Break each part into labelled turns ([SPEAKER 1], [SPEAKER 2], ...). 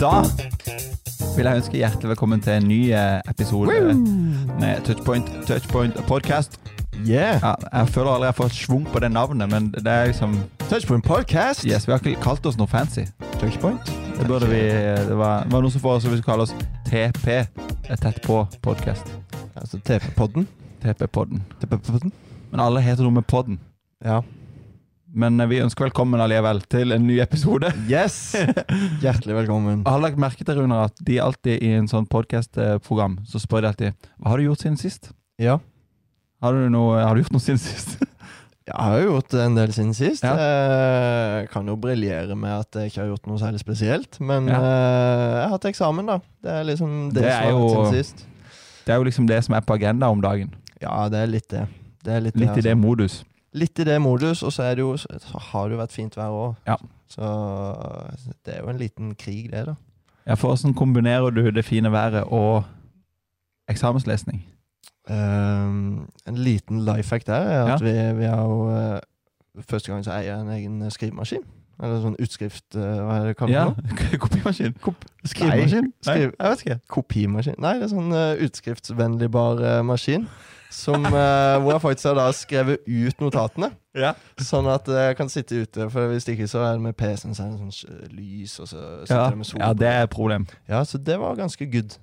[SPEAKER 1] Da vil jeg ønske hjertelig velkommen til en ny eh, episode med Touchpoint, Touchpoint podcast.
[SPEAKER 2] Yeah!
[SPEAKER 1] Ja, jeg føler aldri jeg har fått schwung på det navnet, men det er liksom
[SPEAKER 2] Touchpoint podcast.
[SPEAKER 1] Yes, Vi har ikke kalt oss noe fancy.
[SPEAKER 2] Touchpoint.
[SPEAKER 1] Det burde vi Det var, var noen som foreslo vi skulle kalle oss TP. eh, Tett på podcast.
[SPEAKER 2] Altså. TP-podden.
[SPEAKER 1] TP-podden. Men alle heter noe med podden.
[SPEAKER 2] Ja.
[SPEAKER 1] Men eh, vi ønsker velkommen allikevel til en ny episode.
[SPEAKER 2] Yes! Hjertelig velkommen.
[SPEAKER 1] Jeg har lagt merke til, Rune, at de alltid i en sånn podcast-program så spør de alltid Hva har du gjort siden sist?
[SPEAKER 2] Ja.
[SPEAKER 1] Har du, noe, har du gjort noe siden sist?
[SPEAKER 2] Jeg har jo gjort en del siden sist.
[SPEAKER 1] Ja.
[SPEAKER 2] Jeg kan jo briljere med at jeg ikke har gjort noe særlig spesielt. Men
[SPEAKER 1] Ja.
[SPEAKER 2] eh, jeg har hatt eksamen, da. Det er liksom det,
[SPEAKER 1] Det
[SPEAKER 2] som
[SPEAKER 1] er jo-
[SPEAKER 2] siden sist.
[SPEAKER 1] Det er jo liksom det som er på agenda om dagen.
[SPEAKER 2] Ja, det er litt det. Det er litt,
[SPEAKER 1] Litt i
[SPEAKER 2] det,
[SPEAKER 1] det
[SPEAKER 2] altså.
[SPEAKER 1] modus.
[SPEAKER 2] Litt i det modus, og så, er det jo, så har det jo vært fint vær òg.
[SPEAKER 1] Ja.
[SPEAKER 2] Så det er jo en liten krig, det, da.
[SPEAKER 1] Ja, for Hvordan kombinerer du det fine været og eksamenslesning?
[SPEAKER 2] Um, en liten life hack der er at
[SPEAKER 1] Ja.
[SPEAKER 2] vi, vi har jo eh, Første gang så eier jeg en egen skrivemaskin. Eller sånn utskrift... eh, hva er det kalles
[SPEAKER 1] Ja,
[SPEAKER 2] kopimaskin. noe?
[SPEAKER 1] Skrivemaskin?
[SPEAKER 2] Nei,
[SPEAKER 1] jeg vet ikke.
[SPEAKER 2] Kopimaskin? Nei, det er sånn uh, utskriftsvennligbar uh, maskin. Som, uh, hvor jeg faktisk har da skrevet ut notatene.
[SPEAKER 1] Ja.
[SPEAKER 2] Sånn at jeg kan sitte ute. For hvis ikke så er det med PC-en så er det sånn lys, og så sitter
[SPEAKER 1] Ja.
[SPEAKER 2] det med sol.
[SPEAKER 1] ja, det er et problem.
[SPEAKER 2] Ja, så det var ganske good.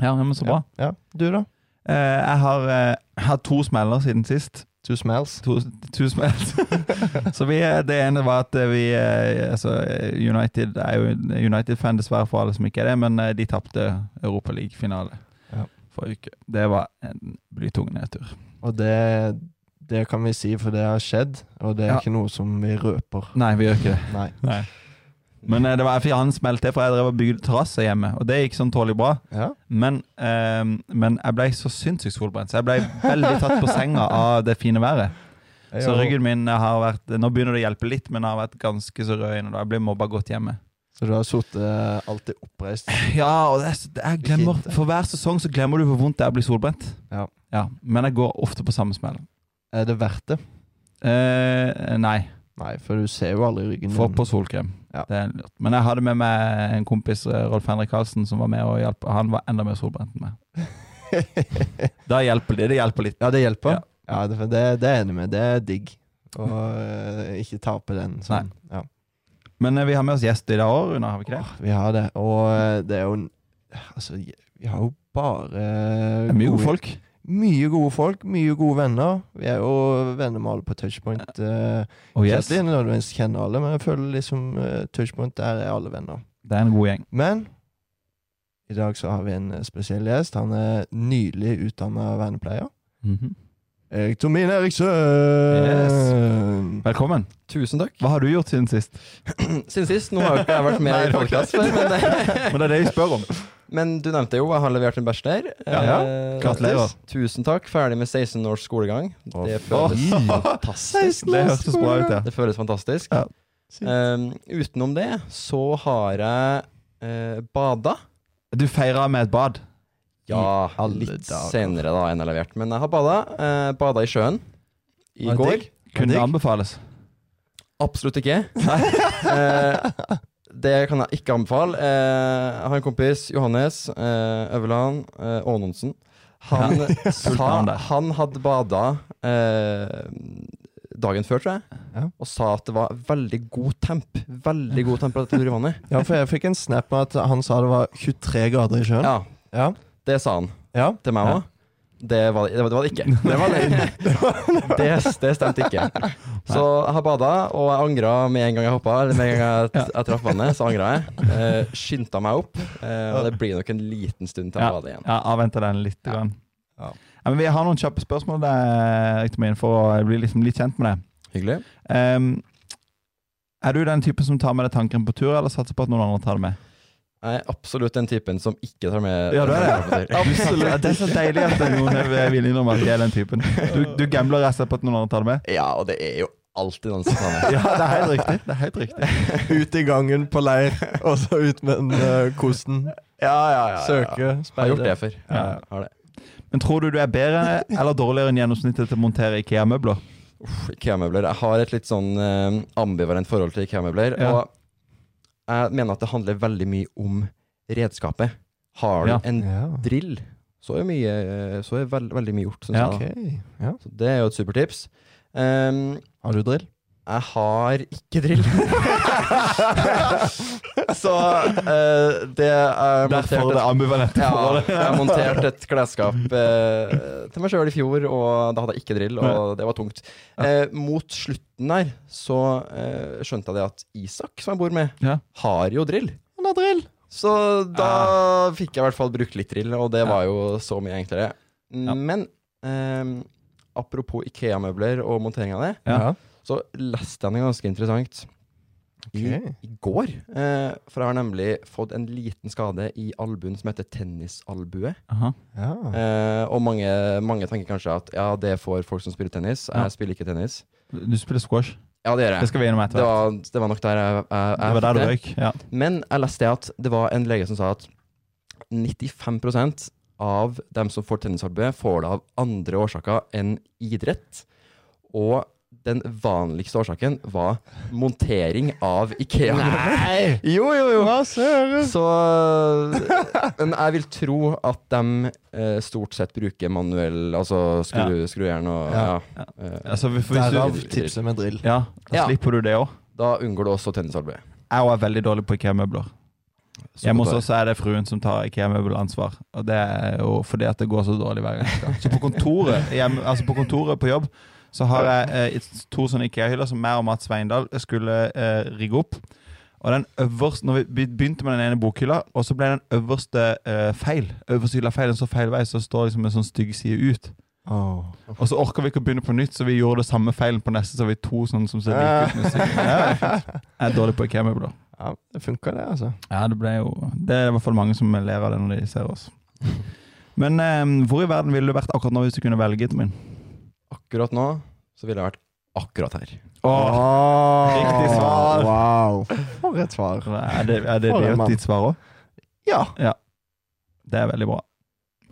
[SPEAKER 1] Ja, men Så bra.
[SPEAKER 2] Ja. Du, da?
[SPEAKER 1] Jeg har hatt to smeller siden sist.
[SPEAKER 2] Two smells.
[SPEAKER 1] Two, two smells. så vi, eh, det ene var at eh, vi eh, altså, United er jo United-fan, dessverre for alle som ikke er det, men de tapte Europaliga-finale
[SPEAKER 2] Ja.
[SPEAKER 1] forrige uke. Det var en blytung nedtur.
[SPEAKER 2] Og det, det kan vi si, for det har skjedd. Og det er
[SPEAKER 1] Ja.
[SPEAKER 2] ikke noe som vi røper.
[SPEAKER 1] Nei, vi gjør ikke det.
[SPEAKER 2] Nei.
[SPEAKER 1] Nei. Men eh, det var fordi han smelte til, for jeg drev og bygde terrasse hjemme, og det gikk sånn tålelig bra.
[SPEAKER 2] Ja.
[SPEAKER 1] Men, eh, men jeg ble så sinnssykt solbrent, så jeg ble veldig tatt på senga av det fine været. Så ryggen min har vært Nå begynner det å hjelpe litt, men jeg har vært ganske så rød inne. Jeg blir mobba godt hjemme.
[SPEAKER 2] Så du har sittet alltid oppreist?
[SPEAKER 1] Ja, og det, er jeg glemmer For hver sesong så glemmer du hvor vondt det er å bli solbrent.
[SPEAKER 2] Ja.
[SPEAKER 1] Men jeg går ofte på samme smell.
[SPEAKER 2] Er det verdt det?
[SPEAKER 1] Eh, nei.
[SPEAKER 2] Nei, for du ser jo aldri ryggen
[SPEAKER 1] Få på solkrem.
[SPEAKER 2] Ja.
[SPEAKER 1] Det er lurt. Men jeg hadde med meg en kompis, eh, Rolf Henrik Karlsen, som var med og hjalp. Han var enda mer solbrent enn meg. Da hjelper det. Det hjelper litt.
[SPEAKER 2] ja, det hjelper?
[SPEAKER 1] Ja.
[SPEAKER 2] Ja, det, det, det er enig med. Det er digg. Å eh, ikke tape den sånn. Ja.
[SPEAKER 1] Men eh, vi har med oss gjest i dag òg, Runa. Har vi ikke det?
[SPEAKER 2] Åh, vi har det. Og det er jo Altså, vi har jo bare
[SPEAKER 1] Det er mye gode folk.
[SPEAKER 2] Mye gode folk, mye gode venner. Vi er jo venner med alle på Touchpoint. Uh,
[SPEAKER 1] Oh,
[SPEAKER 2] Ikke
[SPEAKER 1] yes.
[SPEAKER 2] at nødvendigvis kjenner alle, men jeg føler liksom uh, Touchpoint, der er alle venner.
[SPEAKER 1] Det er en god gjeng.
[SPEAKER 2] Men i dag så har vi en eh, spesiell gjest. Han er nylig utdanna vernepleier.
[SPEAKER 1] Mhm.
[SPEAKER 2] Erik Tomin Eriksen!
[SPEAKER 1] Velkommen.
[SPEAKER 3] Tusen takk.
[SPEAKER 1] Hva har du gjort siden sist?
[SPEAKER 3] Siden sist, nå har jo ikke jeg vært med
[SPEAKER 1] Nei,
[SPEAKER 3] i podkast før, men,
[SPEAKER 1] Men det er det jeg spør om.
[SPEAKER 3] Men du nevnte jo jeg har levert en bachelor.
[SPEAKER 1] Ja, ja.
[SPEAKER 3] Eh,
[SPEAKER 1] Gratulerer.
[SPEAKER 3] Tusen takk. Ferdig med 16 års skolegang.
[SPEAKER 2] Oh,
[SPEAKER 3] Det
[SPEAKER 2] føles
[SPEAKER 3] føles fantastisk.
[SPEAKER 1] Det hørtes bra ut, ja.
[SPEAKER 3] Det føles fantastisk.
[SPEAKER 1] Ja.
[SPEAKER 3] Um, utenom det så har jeg uh, bada.
[SPEAKER 1] Du feira med et bad.
[SPEAKER 3] Ja, litt
[SPEAKER 2] dager.
[SPEAKER 3] senere da enn jeg har levert. Men jeg har bada. Uh, bada i sjøen i går.
[SPEAKER 1] Kunne
[SPEAKER 2] det
[SPEAKER 1] anbefales.
[SPEAKER 3] Absolutt ikke. Eh, det kan jeg ikke anbefale. Eh, jeg har en kompis, Johannes eh, Øverland eh, Aanonsen. Han sa han hadde bada eh, dagen før, tror jeg,
[SPEAKER 2] Ja.
[SPEAKER 3] og sa at det var veldig god temp. Veldig god temperatur i vannet.
[SPEAKER 2] Ja, for jeg fikk en snap med at han sa det var 23 grader i sjøen.
[SPEAKER 3] Ja,
[SPEAKER 2] Ja.
[SPEAKER 3] det sa han
[SPEAKER 2] ja.
[SPEAKER 3] til meg
[SPEAKER 1] Ja.
[SPEAKER 3] òg. Det, var- det, var- det var det ikke.
[SPEAKER 2] Det var.
[SPEAKER 3] Det, det stemte ikke. Så jeg har bada, og jeg angra med en gang jeg hoppa. Eller med en gang jeg, jeg traff vannet, så angra jeg. Eh, Skyndte meg opp. Eh, og det blir nok en liten stund til
[SPEAKER 1] Ja,
[SPEAKER 3] jeg bader igjen.
[SPEAKER 1] ja avventer den litt.
[SPEAKER 2] Ja.
[SPEAKER 1] Ja, men vi har noen kjappe spørsmål der, min, for å bli liksom litt kjent med deg.
[SPEAKER 3] Hyggelig.
[SPEAKER 1] Um, er du den typen som tar med deg tanken på tur, eller satser på at noen andre tar det med?
[SPEAKER 3] Jeg er absolutt den typen som ikke tar med
[SPEAKER 1] Ja, du er det. Absolutt. Det er så deilig at noen er villig innrømme at jeg er den typen. Du, du gambler rett og slett på at noen andre tar det med?
[SPEAKER 3] Ja, og det er jo alltid noen som tar med.
[SPEAKER 1] Ja, det er helt riktig. Det er helt riktig.
[SPEAKER 2] Ut i gangen på leir, og så ut med den uh, kosten.
[SPEAKER 3] Ja, ja, ja.
[SPEAKER 2] Søke,
[SPEAKER 3] speide. har gjort det før.
[SPEAKER 1] Ja.
[SPEAKER 3] Har det.
[SPEAKER 1] Men tror du du er bedre eller dårligere enn gjennomsnittet til å montere Ikea-møbler?
[SPEAKER 3] Uff, Ikea-møbler. Jeg har et litt sånn uh, ambivalent forhold til Ikea-møbler.
[SPEAKER 1] Ja.
[SPEAKER 3] Og jeg mener at det handler veldig mye om redskapet. Har du
[SPEAKER 1] Ja.
[SPEAKER 3] en
[SPEAKER 2] Ja.
[SPEAKER 3] drill, så er, mye, så er veld, veldig mye gjort.
[SPEAKER 1] Ja.
[SPEAKER 3] jeg.
[SPEAKER 2] Ja.
[SPEAKER 3] Så det er jo et supertips. Um,
[SPEAKER 2] Har du drill?
[SPEAKER 3] Jeg har ikke drill. så uh, det er
[SPEAKER 1] Derfor det ambivalente
[SPEAKER 3] ja, jeg har montert et klesskap uh, til meg sjøl i fjor, og da hadde jeg ikke drill, og det var tungt. Uh, mot slutten der så eh, skjønte jeg det at Isak, som jeg bor med,
[SPEAKER 1] Ja.
[SPEAKER 3] har jo drill.
[SPEAKER 2] Han har drill.
[SPEAKER 3] Så da fikk jeg i hvert fall brukt litt drill, og det var jo så mye enklere. Men eh, apropos Ikea-møbler og montering av det,
[SPEAKER 1] Ja.
[SPEAKER 3] Så leste jeg noe ganske interessant i, i går. Eh, for jeg har nemlig fått en liten skade i albuen som heter tennisalbue.
[SPEAKER 2] Ja.
[SPEAKER 3] Eh, og mange, mange tenker kanskje at ja, det får folk som spiller tennis.
[SPEAKER 1] Ja.
[SPEAKER 3] Jeg spiller ikke tennis.
[SPEAKER 1] Du spiller squash.
[SPEAKER 3] Ja, det gjør jeg.
[SPEAKER 1] Det skal vi gjennom
[SPEAKER 3] Det
[SPEAKER 1] etter hvert.
[SPEAKER 3] var, det var nok der jeg, jeg,
[SPEAKER 1] Det var der du røyk. Ja.
[SPEAKER 3] Men jeg leste at det var en lege som sa at 95% av dem som får tennisalbue, får det av andre årsaker enn idrett. Og den vanligste årsaken var montering av Ikea.
[SPEAKER 2] Nei!
[SPEAKER 3] Jo, jo, jo.
[SPEAKER 2] Hva søren?
[SPEAKER 3] Så Men jeg vil tro at de eh, stort sett bruker manuell Altså skru, skrujern og ja.
[SPEAKER 2] Ja.
[SPEAKER 3] ja.
[SPEAKER 1] Altså, hvis, hvis
[SPEAKER 2] Derav
[SPEAKER 1] du,
[SPEAKER 2] tipset med drill.
[SPEAKER 1] ja, da
[SPEAKER 3] Ja.
[SPEAKER 1] slipper du det òg.
[SPEAKER 3] Da unngår du også tennisalbue.
[SPEAKER 1] Jeg er veldig dårlig på IKEA-møbler. Hjemme hos oss er det fruen som tar IKEA-møbelansvar. Og det er jo fordi at det går så dårlig hver gang. Så på kontoret hjemme, altså på kontoret på jobb så har jeg eh, to sånne IKEA-hyller som jeg og Mats Sveindal skulle eh, rigge opp. Og den øverste, når vi begynte med den ene bokhylla, og så ble den øverste eh, feil. Øverste hylla feil, den så feil vei, så står liksom en sånn stygg side ut.
[SPEAKER 2] Åh.
[SPEAKER 1] Og så orker vi ikke å begynne på nytt, så vi gjorde det samme feilen på neste, så vi to sånne som ser like ut. med jeg er dårlig på IKEA-møbler.
[SPEAKER 2] Ja, det funka det, altså.
[SPEAKER 1] Ja, det ble jo Det er i hvert fall mange som ler av det når de ser oss. Men eh, hvor i verden ville du vært akkurat nå hvis du kunne velge, Tommy?
[SPEAKER 3] Akkurat nå så ville jeg vært akkurat her.
[SPEAKER 1] Åh, riktig svar.
[SPEAKER 2] Wow. For et svar.
[SPEAKER 1] Er det, er det,
[SPEAKER 2] For en
[SPEAKER 1] det
[SPEAKER 2] mann.
[SPEAKER 1] ditt svar òg?
[SPEAKER 2] Ja.
[SPEAKER 1] Det er veldig bra.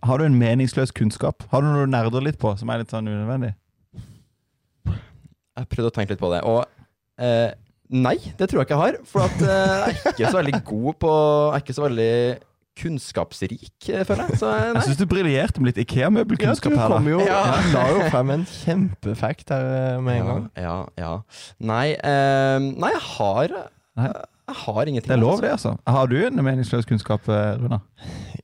[SPEAKER 1] Har du en meningsløs kunnskap? Har du noe du nerder litt på, som er litt sånn unødvendig?
[SPEAKER 3] Jeg prøvde å tenke litt på det, og eh, nei, det tror jeg ikke jeg har. For at eh, jeg er ikke så veldig god på Jeg er ikke så veldig kunnskapsrik, eh, føler jeg. Så eh,
[SPEAKER 1] Jeg syns du briljerte med litt IKEA-møbelkunnskap her. da
[SPEAKER 2] jo
[SPEAKER 3] Ja.
[SPEAKER 2] La jo frem en kjempefact her eh, med en
[SPEAKER 3] Ja,
[SPEAKER 2] gang.
[SPEAKER 3] ja, ja. Nei, eh, nei jeg har
[SPEAKER 1] Nei.
[SPEAKER 3] Jeg har ingenting.
[SPEAKER 1] Det er lov,
[SPEAKER 3] altså.
[SPEAKER 1] det, altså. Har du en meningsløs kunnskap, Runa?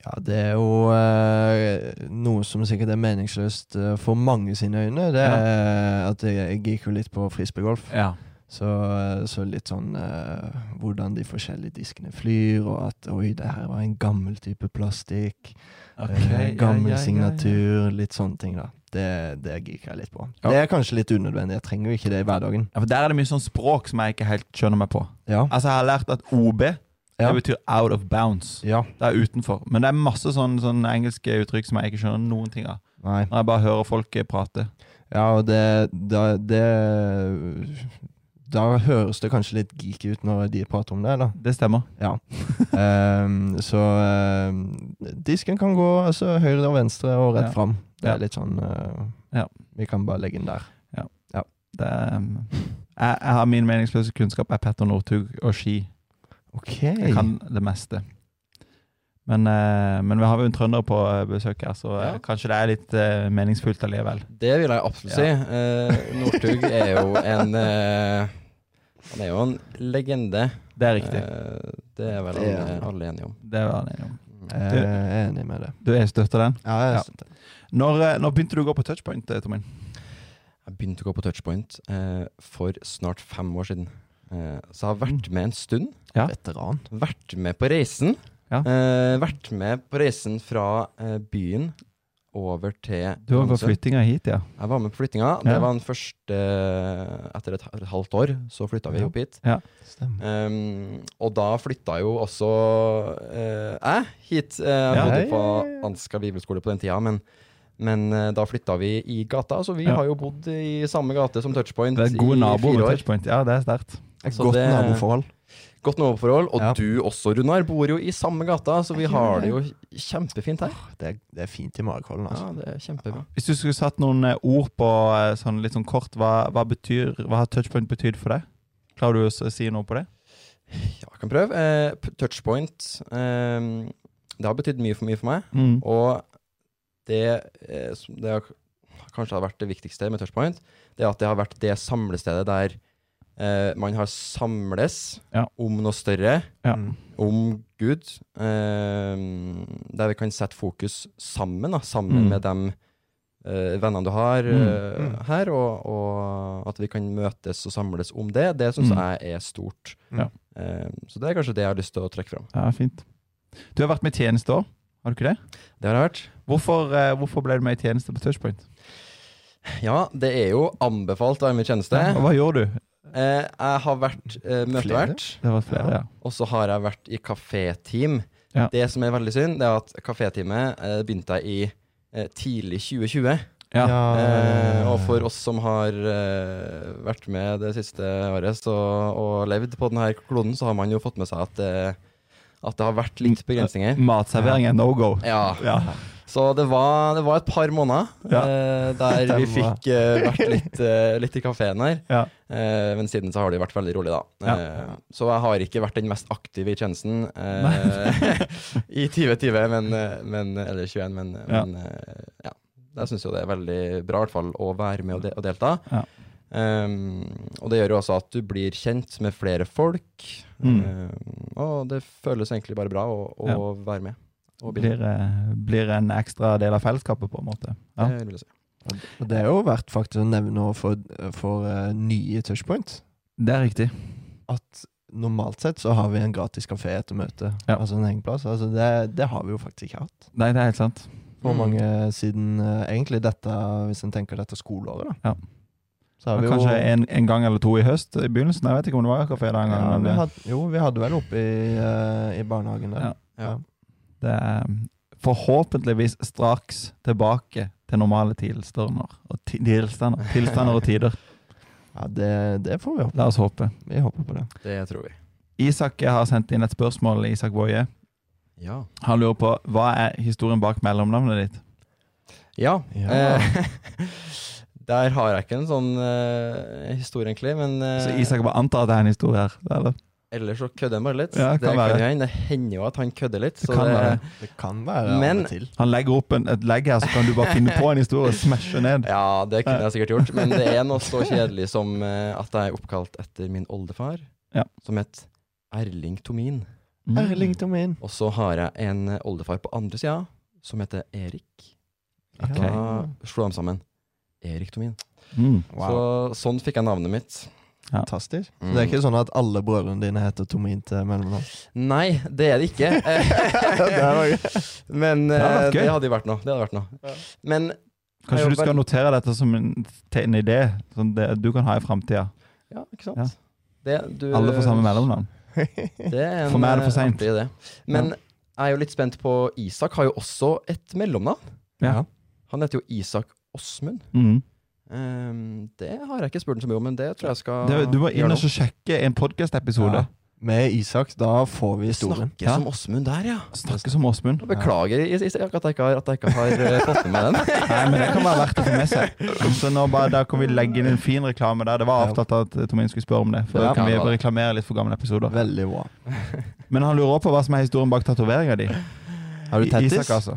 [SPEAKER 2] Ja, det er jo eh, noe som sikkert er meningsløst for mange sine øyne. Det er at jeg, jeg gikk jo litt på frisbeegolf.
[SPEAKER 1] Ja.
[SPEAKER 2] Så, eh, så litt sånn eh, hvordan de forskjellige diskene flyr, og at oi, det her var en gammel type plastikk. eh, gammel signatur, litt sånne ting, da. Det, det gikk jeg litt på.
[SPEAKER 1] Ja.
[SPEAKER 2] Det er kanskje litt unødvendig. Jeg trenger jo ikke det i hverdagen.
[SPEAKER 1] Ja, for Der er det mye sånn språk som jeg ikke helt skjønner meg på.
[SPEAKER 2] Ja.
[SPEAKER 1] Altså, Jeg har lært at OB
[SPEAKER 2] Ja.
[SPEAKER 1] det betyr out of bounds.
[SPEAKER 2] ja.
[SPEAKER 1] Det er utenfor. Men det er masse sånne, sånne engelske uttrykk som jeg ikke skjønner noen ting av.
[SPEAKER 2] Nei.
[SPEAKER 1] Når jeg bare hører folk eh, prate.
[SPEAKER 2] Ja, og det, det, det Da høres det kanskje litt geeky ut når de prater om det, da.
[SPEAKER 1] Det stemmer.
[SPEAKER 2] Ja. um, så ehm, disken kan gå altså, høyre og venstre og rett
[SPEAKER 1] Ja.
[SPEAKER 2] fram. Det
[SPEAKER 1] Ja.
[SPEAKER 2] er litt sånn uh,
[SPEAKER 1] Ja.
[SPEAKER 2] Vi kan bare legge den der.
[SPEAKER 1] Det er, um, jeg, jeg har Min meningsløse kunnskap er Petter Northug og ski.
[SPEAKER 2] Ok.
[SPEAKER 1] Jeg kan det meste. Men, uh, men vi har jo en trønder på eh, besøk her, så
[SPEAKER 3] Ja.
[SPEAKER 1] kanskje det er litt uh, meningsfullt allikevel.
[SPEAKER 3] Det vil jeg absolutt si. Uh, Northug er jo en eh, Han er jo en legende.
[SPEAKER 1] Det er riktig.
[SPEAKER 3] Eh, det er vel alle, alle enige om.
[SPEAKER 1] Det er vel alle enige om.
[SPEAKER 2] Jeg er enig med det.
[SPEAKER 1] Du er støtter den.
[SPEAKER 2] Ja, jeg
[SPEAKER 1] Ja.
[SPEAKER 2] støtter.
[SPEAKER 1] Når, eh, når begynte du å gå på touchpoint, Tomin? Tommy?
[SPEAKER 3] Jeg begynte å gå på touchpoint eh, for snart fem år siden. Eh, så jeg har vært med en stund.
[SPEAKER 1] Ja.
[SPEAKER 2] Veteran.
[SPEAKER 3] Vært med på reisen.
[SPEAKER 1] Ja.
[SPEAKER 3] Eh, vært med på reisen fra eh, byen over til
[SPEAKER 1] Du var på flyttinga hit, ja.
[SPEAKER 3] Jeg var med på flyttinga.
[SPEAKER 1] Ja.
[SPEAKER 3] Det var den første Etter et, et halvt år så flytta vi
[SPEAKER 1] Ja.
[SPEAKER 3] opp hit.
[SPEAKER 2] Stemmer.
[SPEAKER 3] Um, og da flytta jo også eh, jeg hit. Eh, jeg
[SPEAKER 1] Ja.
[SPEAKER 3] bodde på
[SPEAKER 2] Ja, ja, ja.
[SPEAKER 3] Ansgar bibelskole på den tida, men, men uh, da flytta vi i gata. Så vi
[SPEAKER 1] Ja.
[SPEAKER 3] har jo bodd i samme gate som Touchpoint
[SPEAKER 1] i fire år.
[SPEAKER 3] Det
[SPEAKER 1] er
[SPEAKER 3] god
[SPEAKER 1] nabo
[SPEAKER 3] med
[SPEAKER 1] touchpoint. Ja, det er sterkt.
[SPEAKER 2] Et
[SPEAKER 3] Så
[SPEAKER 2] godt
[SPEAKER 3] det-
[SPEAKER 2] naboforhold.
[SPEAKER 3] Godt naboforhold. Og
[SPEAKER 2] Ja.
[SPEAKER 3] du også, Runar, bor jo i samme gata, så vi har det jo kjempefint her.
[SPEAKER 2] Det er, det er fint i Marekollen,
[SPEAKER 3] Ja,
[SPEAKER 2] altså.
[SPEAKER 3] det er kjempebra.
[SPEAKER 1] Hvis du skulle satt noen eh, ord på eh, sånn litt sånn kort, hva, hva, betyr, hva har touchpoint betydd for deg? Klarer du å si noe på det?
[SPEAKER 3] Ja, jeg kan prøve. Eh, touchpoint. Eh, det har betydd mye for mye for meg.
[SPEAKER 1] Mm.
[SPEAKER 3] Og det, eh, det har, kanskje har vært det viktigste med touchpoint, det er at det har vært det samlestedet der eh, man har samles
[SPEAKER 1] Ja.
[SPEAKER 3] om noe større,
[SPEAKER 1] Ja.
[SPEAKER 3] Om Gud. Eh, der vi kan sette fokus sammen, da, sammen
[SPEAKER 1] Mm.
[SPEAKER 3] med de eh, vennene du har
[SPEAKER 1] Mm.
[SPEAKER 2] Mm.
[SPEAKER 3] her, og, og at vi kan møtes og samles om det, det syns
[SPEAKER 1] Mm.
[SPEAKER 3] jeg er stort.
[SPEAKER 2] Ja.
[SPEAKER 3] Eh, så det er kanskje det jeg har lyst til å trekke fram.
[SPEAKER 1] Ja, fint. Du har vært med i tjeneste òg, har du ikke det?
[SPEAKER 3] Det har jeg vært.
[SPEAKER 1] Hvorfor, hvorfor ble du med i tjeneste på Touchpoint?
[SPEAKER 3] Ja, det er jo anbefalt å være med i tjeneste.
[SPEAKER 1] Hva gjør du?
[SPEAKER 3] Eh, jeg har vært eh, møtevert,
[SPEAKER 1] Det var flere, ja.
[SPEAKER 3] og så har jeg vært i kaféteam.
[SPEAKER 1] Ja.
[SPEAKER 3] Det som er veldig synd, det er at kaféteamet eh, begynte jeg i eh, tidlig 2020.
[SPEAKER 1] Ja.
[SPEAKER 3] Eh, og for oss som har eh, vært med det siste året så, og levd på denne kloden, så har man jo fått med seg at at det har vært litt begrensninger.
[SPEAKER 1] Matservering er no go.
[SPEAKER 3] Ja,
[SPEAKER 1] Ja.
[SPEAKER 3] Så det var, det var et par måneder
[SPEAKER 1] Ja.
[SPEAKER 3] eh, der vi fikk eh, vært litt, eh, litt i kafeen her.
[SPEAKER 1] Ja.
[SPEAKER 3] Eh, men siden så har det vært veldig rolig, da.
[SPEAKER 1] Ja.
[SPEAKER 3] Eh, så jeg har ikke vært den mest aktive i tjenesten eh, i 2020, men, men, eller 21, men, men ja. Jeg syns jo det er veldig bra i hvert fall å være med og, de og delta.
[SPEAKER 1] Ja.
[SPEAKER 3] Um, og det gjør jo også at du blir kjent med flere folk.
[SPEAKER 1] Mm.
[SPEAKER 3] Um, og det føles egentlig bare bra å, å være med. Og
[SPEAKER 1] Blir, eh, blir en ekstra del av fellesskapet, på en måte. Ja.
[SPEAKER 3] det vil jeg si.
[SPEAKER 2] Og det er jo verdt faktisk å nevne for, for uh, nye touchpoint
[SPEAKER 1] Det er riktig.
[SPEAKER 2] at normalt sett så har vi en gratis kafé etter møtet.
[SPEAKER 1] Ja.
[SPEAKER 2] Altså en hengeplass. Altså det, det har vi jo faktisk ikke hatt.
[SPEAKER 1] Nei, det er helt sant.
[SPEAKER 2] For
[SPEAKER 3] Mm.
[SPEAKER 2] mange siden uh, egentlig dette, hvis en tenker dette skoleåret, da.
[SPEAKER 1] Ja.
[SPEAKER 2] Så har
[SPEAKER 1] Men
[SPEAKER 2] vi jo
[SPEAKER 1] Kanskje en, en gang eller to i høst i begynnelsen. Jeg vet ikke om det var kafé den gangen.
[SPEAKER 2] ja, vi hadde, Jo, vi hadde vel oppe i, uh, i barnehagen der.
[SPEAKER 1] Ja.
[SPEAKER 3] Ja.
[SPEAKER 1] Det er um, forhåpentligvis straks tilbake til normale tilstander og tilstander, tilstander og tider.
[SPEAKER 2] Ja, det, det får vi håpe.
[SPEAKER 1] La oss håpe.
[SPEAKER 2] Vi håper på det.
[SPEAKER 3] Det tror vi.
[SPEAKER 1] Isak har sendt inn et spørsmål. Isak Woie.
[SPEAKER 3] Ja.
[SPEAKER 1] Han lurer på hva er historien bak mellomnavnet ditt?
[SPEAKER 3] Ja.
[SPEAKER 2] Ja.
[SPEAKER 3] Eh, der har jeg ikke en sånn eh, historie, egentlig. Men eh,
[SPEAKER 1] Så Isak bare antar at det er en historie her? Eller?
[SPEAKER 3] Ellers så kødder han bare litt.
[SPEAKER 1] Ja,
[SPEAKER 3] det hende. Det hender jo at han kødder litt.
[SPEAKER 1] Det kan
[SPEAKER 3] det,
[SPEAKER 1] være.
[SPEAKER 2] Det kan være
[SPEAKER 3] Men-
[SPEAKER 2] til.
[SPEAKER 1] Han legger opp en, et legg her, så kan du bare finne på en historie og smashe ned.
[SPEAKER 3] Ja, det kunne jeg sikkert gjort. Men det er noe så kjedelig som eh, at jeg er oppkalt etter min oldefar,
[SPEAKER 1] Ja.
[SPEAKER 3] som het Erling Tomin.
[SPEAKER 1] Mm.
[SPEAKER 2] Erling Tomin.
[SPEAKER 3] Og så har jeg en oldefar på andre sida som heter Erik.
[SPEAKER 1] Okay.
[SPEAKER 3] Da slo de sammen. Erik Tomin.
[SPEAKER 1] Mm.
[SPEAKER 2] Wow.
[SPEAKER 3] Så sånn fikk jeg navnet mitt.
[SPEAKER 2] Fantastisk. Så
[SPEAKER 3] Mm.
[SPEAKER 2] det er ikke sånn at alle brødrene dine heter Tomin til mellomnavn?
[SPEAKER 3] Nei, det er det ikke. Men
[SPEAKER 1] Det hadde
[SPEAKER 3] eh, det hadde vært noe. Det hadde vært noe. Men
[SPEAKER 1] Kanskje du skal notere dette som en, til en idé som det, du kan ha i framtida.
[SPEAKER 3] ja, ikke sant.
[SPEAKER 1] Ja.
[SPEAKER 3] Det, du,
[SPEAKER 1] Alle får samme mellomnavn.
[SPEAKER 3] Det er en
[SPEAKER 1] For meg er det for seint.
[SPEAKER 3] artig. Men jeg er jo litt spent på Isak har jo også et mellomnavn.
[SPEAKER 1] Ja.
[SPEAKER 3] Han heter jo Isak Åsmund.
[SPEAKER 1] Mm.
[SPEAKER 3] Ehm, det har jeg ikke spurt ham så mye om, men det tror jeg skal
[SPEAKER 1] Det, du må inn og så sjekke en podkast-episode.
[SPEAKER 2] Ja. Med Isak, da får vi historien.
[SPEAKER 3] Snakke
[SPEAKER 1] Ja.
[SPEAKER 3] som Åsmund der, ja.
[SPEAKER 1] Snakke som Åsmund.
[SPEAKER 3] Beklager Isak, at jeg ikke har, at jeg ikke har eh, fått med den.
[SPEAKER 1] Nei, men det kan være verdt å få med seg. Så nå bare, Da kan vi legge inn en fin reklame der. Det var avtalt at Tomin skulle spørre om det. For
[SPEAKER 2] Ja.
[SPEAKER 1] da kan vi reklamere litt for gamle episoder.
[SPEAKER 2] Veldig bra.
[SPEAKER 1] Men han lurer på hva som er historien bak tatoveringa di.
[SPEAKER 2] Har du tettis?
[SPEAKER 1] Isak, altså.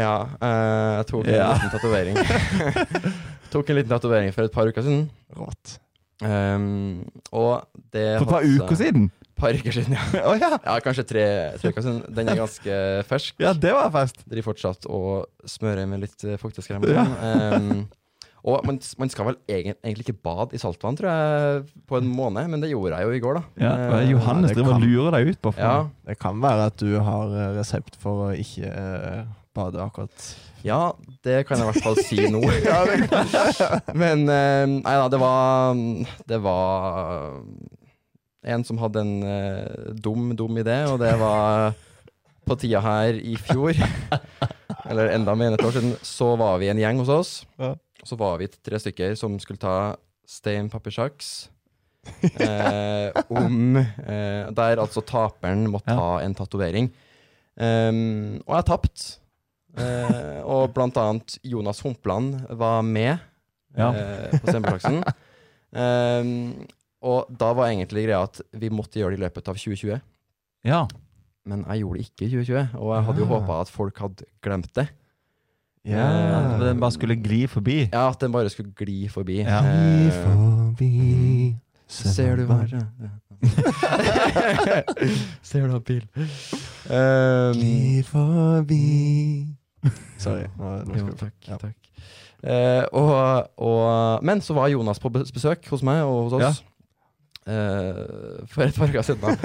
[SPEAKER 3] Ja, Uh, jeg tok en
[SPEAKER 1] Ja.
[SPEAKER 3] liten tatovering. tok en liten tatovering for et par uker siden.
[SPEAKER 2] Rått.
[SPEAKER 3] Um, og det
[SPEAKER 1] For et par uker siden?
[SPEAKER 3] par uker siden, ja.
[SPEAKER 1] Oh, ja.
[SPEAKER 3] ja! Kanskje tre, tre uker siden. Den er ganske fersk.
[SPEAKER 1] ja, det var fest.
[SPEAKER 3] Driver fortsatt og smører med litt fukteskrem. og
[SPEAKER 1] Ja.
[SPEAKER 3] Ehm, og man, man skal vel egen, egentlig ikke bade i saltvann, tror jeg, på en måned, men det gjorde jeg jo i går, da.
[SPEAKER 1] Ja, og
[SPEAKER 3] Eh,
[SPEAKER 1] Johannes driver og lurer deg ut på. for-
[SPEAKER 3] ja,
[SPEAKER 2] Det kan være at du har eh, resept for å ikke eh, bade akkurat.
[SPEAKER 3] ja, det kan jeg i hvert fall si nå. Men eh, nei da, det var Det var en som hadde en eh, dum, dum idé, og det var på tida her i fjor, eller enda mer enn et år siden, så var vi en gjeng hos oss.
[SPEAKER 2] Ja.
[SPEAKER 3] Så var vi tre stykker som skulle ta stein, papir, saks. eh, om eh, Der altså taperen måtte
[SPEAKER 1] Ja.
[SPEAKER 3] ta en tatovering. Um, og jeg tapte. Eh, og blant annet Jonas Humpland var med
[SPEAKER 1] Ja.
[SPEAKER 3] eh, på Steinbergsaksen. Eh, og da var egentlig greia at vi måtte gjøre det i løpet av 2020.
[SPEAKER 1] Ja.
[SPEAKER 3] Men jeg gjorde det ikke i 2020, og jeg hadde jo
[SPEAKER 2] Ah.
[SPEAKER 3] håpa at folk hadde glemt det.
[SPEAKER 1] ja. at Den bare skulle gli forbi.
[SPEAKER 3] Ja, At den bare skulle gli forbi.
[SPEAKER 1] Ja.
[SPEAKER 2] Gli
[SPEAKER 3] Eh,
[SPEAKER 2] forbi
[SPEAKER 3] Ser du bare Ser du bil? Um,
[SPEAKER 2] Gli forbi Sorry. Nå, nå
[SPEAKER 3] jo, takk.
[SPEAKER 2] Ja.
[SPEAKER 3] takk. Eh, og, og, men så var Jonas på besøk hos meg og hos oss. eh, for et par uker siden.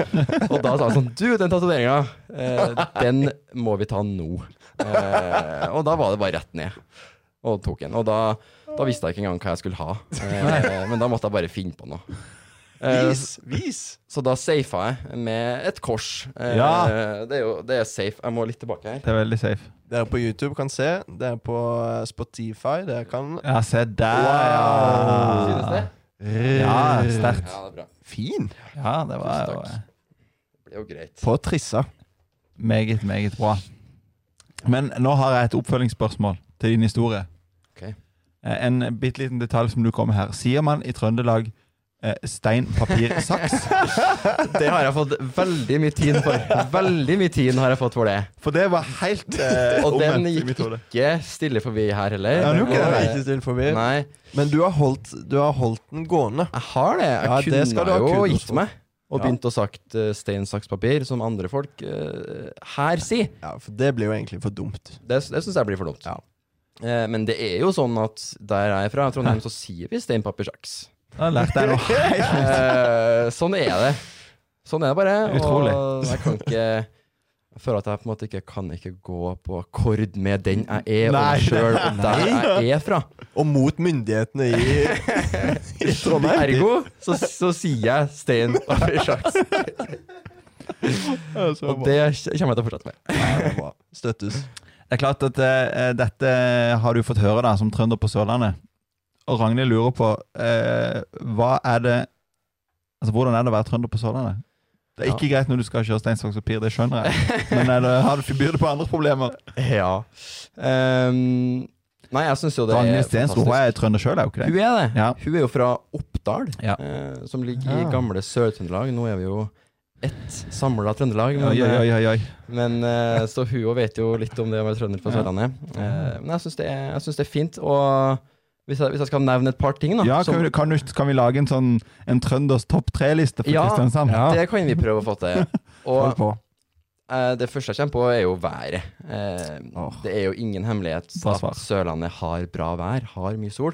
[SPEAKER 3] Og da sa han sånn Du, den tatoveringa, eh, den må vi ta nå. Eh, og da var det bare rett ned. Og tok en. Og da, da visste jeg ikke engang hva jeg skulle ha. Eh, men da måtte jeg bare finne på noe. Eh,
[SPEAKER 2] Vis! Vis!
[SPEAKER 3] så da safa jeg med et kors. Eh,
[SPEAKER 1] Ja.
[SPEAKER 3] Det er jo det er safe. Jeg må litt tilbake her.
[SPEAKER 1] Det er veldig safe.
[SPEAKER 2] Dere på YouTube kan se. Dere på eh, Spotify. Dere kan
[SPEAKER 1] Ja, se der,
[SPEAKER 2] Wow.
[SPEAKER 3] Synes
[SPEAKER 1] ja.
[SPEAKER 3] det?
[SPEAKER 1] Ja, sterkt.
[SPEAKER 3] Ja, det er bra.
[SPEAKER 2] Fin!
[SPEAKER 1] Ja, det var jo
[SPEAKER 3] Det ble jo greit.
[SPEAKER 2] På trissa.
[SPEAKER 1] meget, meget bra. Men nå har jeg et oppfølgingsspørsmål til din historie.
[SPEAKER 3] Ok.
[SPEAKER 1] Eh, En bitte liten detalj som du kom med her. Sier man i Trøndelag stein, papir, saks?
[SPEAKER 3] Det har jeg fått veldig mye tid for. Veldig mye tid har jeg fått for det.
[SPEAKER 1] For det var helt uh,
[SPEAKER 3] Og den gikk ikke stille forbi her heller.
[SPEAKER 1] Ja, den gikk ikke
[SPEAKER 2] Det
[SPEAKER 1] det,
[SPEAKER 2] ikke stilt forbi.
[SPEAKER 3] Nei,
[SPEAKER 2] Men du har, holdt, du har holdt den gående.
[SPEAKER 3] jeg har det. Jeg
[SPEAKER 2] Ja, det skal du ha
[SPEAKER 3] jo gitt meg. Og
[SPEAKER 2] Ja.
[SPEAKER 3] begynt å sagt uh, stein, saks, papir, som andre folk uh, her sier.
[SPEAKER 2] Ja, For det blir jo egentlig for dumt.
[SPEAKER 3] Det, det syns jeg blir for dumt.
[SPEAKER 2] Ja.
[SPEAKER 3] Uh, men det er jo sånn at der jeg er fra, Trondheim, så sier vi stein, papir, saks.
[SPEAKER 1] Da lærte jeg noe helt
[SPEAKER 3] nytt. sånn er det. Sånn er det bare.
[SPEAKER 1] Utrolig.
[SPEAKER 3] Og jeg kan ikke Jeg føler at jeg på en måte ikke kan ikke gå på akkord med den jeg er,
[SPEAKER 1] Nei.
[SPEAKER 3] og sjøl, og der jeg er fra.
[SPEAKER 2] Og mot myndighetene i, i Trondheim.
[SPEAKER 3] Ergo så, så sier jeg stein, papir, saks. Og det kommer jeg til å fortsette med.
[SPEAKER 2] Støttes.
[SPEAKER 1] Det er klart at uh, dette har du fått høre da, som trønder på Sørlandet. Og Ragnhild lurer på eh, hva er det Altså, Hvordan er det å være trønder på Sørlandet? Det er ikke greit når du skal kjøre stein, saks, papir, det skjønner jeg. Men det, har du, byr det på andre problemer?
[SPEAKER 3] Ja. Um, nei, jeg syns jo det
[SPEAKER 1] Ragnhild Stensrud hun er trønder sjøl, er hun ikke det?
[SPEAKER 3] Hun er det.
[SPEAKER 1] Ja.
[SPEAKER 3] Hun er jo fra Oppdal,
[SPEAKER 1] Ja.
[SPEAKER 3] eh, som ligger i gamle Sør-Trøndelag. Nå er vi jo ett samla Trøndelag. Men,
[SPEAKER 1] Oi, oi, oi, oi.
[SPEAKER 3] men eh, så hun òg vet jo litt om det å være trønder på. Sørlandet. Eh, men jeg syns det, det er fint. Og hvis jeg, hvis jeg skal nevne et par ting, da
[SPEAKER 1] Ja,
[SPEAKER 3] som-
[SPEAKER 1] kan, vi, kan, du, kan vi lage en sånn En trønders topp tre-liste for
[SPEAKER 3] Ja,
[SPEAKER 1] Kristiansand?
[SPEAKER 2] ja.
[SPEAKER 3] Det kan vi prøve å få til. Og
[SPEAKER 2] på.
[SPEAKER 3] eh, det første jeg kommer på, er jo været. Eh,
[SPEAKER 2] oh.
[SPEAKER 3] Det er jo ingen hemmelighet at. Sørlandet har bra vær, har mye sol.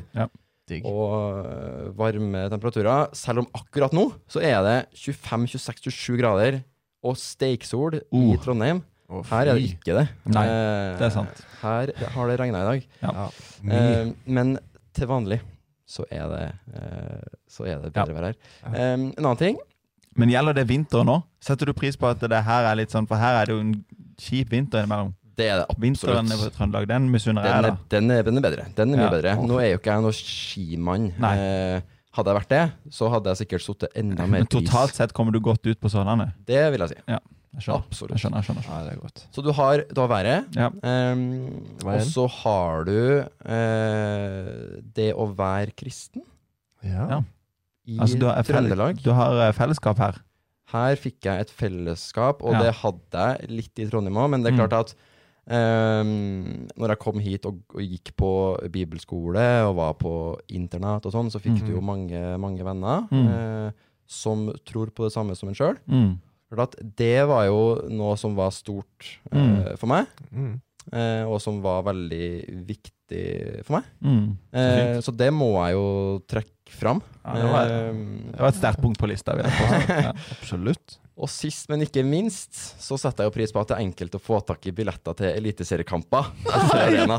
[SPEAKER 2] Digg.
[SPEAKER 3] og øh, varme temperaturer. Selv om akkurat nå så er det 25-26-27 grader og steiksol i
[SPEAKER 1] Uh.
[SPEAKER 3] Trondheim.
[SPEAKER 2] Oh,
[SPEAKER 3] Her er det ikke det.
[SPEAKER 1] Nei,
[SPEAKER 3] Eh,
[SPEAKER 1] det er sant.
[SPEAKER 3] Her har det regna i dag.
[SPEAKER 2] Ja.
[SPEAKER 3] Eh, men til vanlig så er det, eh, så er det bedre vær her. Um, en annen ting
[SPEAKER 1] Men gjelder det vinteren nå? Setter du pris på at det her er litt sånn For her er det jo en kjip vinter innimellom.
[SPEAKER 3] det er det absolutt.
[SPEAKER 1] Vinteren i
[SPEAKER 3] absolutt.
[SPEAKER 1] Trøndelag, den misunner jeg,
[SPEAKER 3] Den er,
[SPEAKER 1] da.
[SPEAKER 3] den, er, den er bedre. Den er mye
[SPEAKER 1] Ja.
[SPEAKER 3] bedre. Nå er jo ikke jeg noen skimann.
[SPEAKER 1] Nei.
[SPEAKER 3] Eh, hadde jeg vært det, så hadde jeg sikkert satt enda mer
[SPEAKER 1] Men
[SPEAKER 3] pris.
[SPEAKER 1] totalt sett kommer du godt ut på Sørlandet.
[SPEAKER 3] Det vil jeg si.
[SPEAKER 1] Jeg skjønner.
[SPEAKER 3] Absolutt.
[SPEAKER 1] Jeg skjønner, jeg skjønner.
[SPEAKER 2] Ja, det er godt.
[SPEAKER 3] Så du har, du har været,
[SPEAKER 1] Ja.
[SPEAKER 2] Um,
[SPEAKER 3] og så har du eh, det å være kristen
[SPEAKER 2] Ja.
[SPEAKER 1] Ja.
[SPEAKER 3] i
[SPEAKER 1] Altså, du har,
[SPEAKER 3] Trøndelag.
[SPEAKER 1] du har eh, fellesskap her.
[SPEAKER 3] Her fikk jeg et fellesskap, og
[SPEAKER 1] Ja.
[SPEAKER 3] det hadde jeg litt i Trondheim òg, men det er
[SPEAKER 1] Mm.
[SPEAKER 3] klart at um, når jeg kom hit og, og gikk på bibelskole og var på internat og sånn, så fikk
[SPEAKER 1] Mm.
[SPEAKER 3] du jo mange, mange venner
[SPEAKER 1] Mm.
[SPEAKER 3] eh, som tror på det samme som en sjøl.
[SPEAKER 1] Mm.
[SPEAKER 3] Det var jo noe som var stort eh,
[SPEAKER 1] Mm.
[SPEAKER 3] for meg.
[SPEAKER 2] Mm.
[SPEAKER 3] eh, og som var veldig viktig for meg.
[SPEAKER 1] Mm.
[SPEAKER 3] Eh, så det må jeg jo trekke fram.
[SPEAKER 1] Ja, det, var,
[SPEAKER 3] Eh,
[SPEAKER 1] det var et sterkt punkt på lista. Ja.
[SPEAKER 2] Absolutt.
[SPEAKER 3] Og sist, men ikke minst, så setter jeg jo pris på at det er enkelt å få tak i billetter til eliteseriekamper. uh.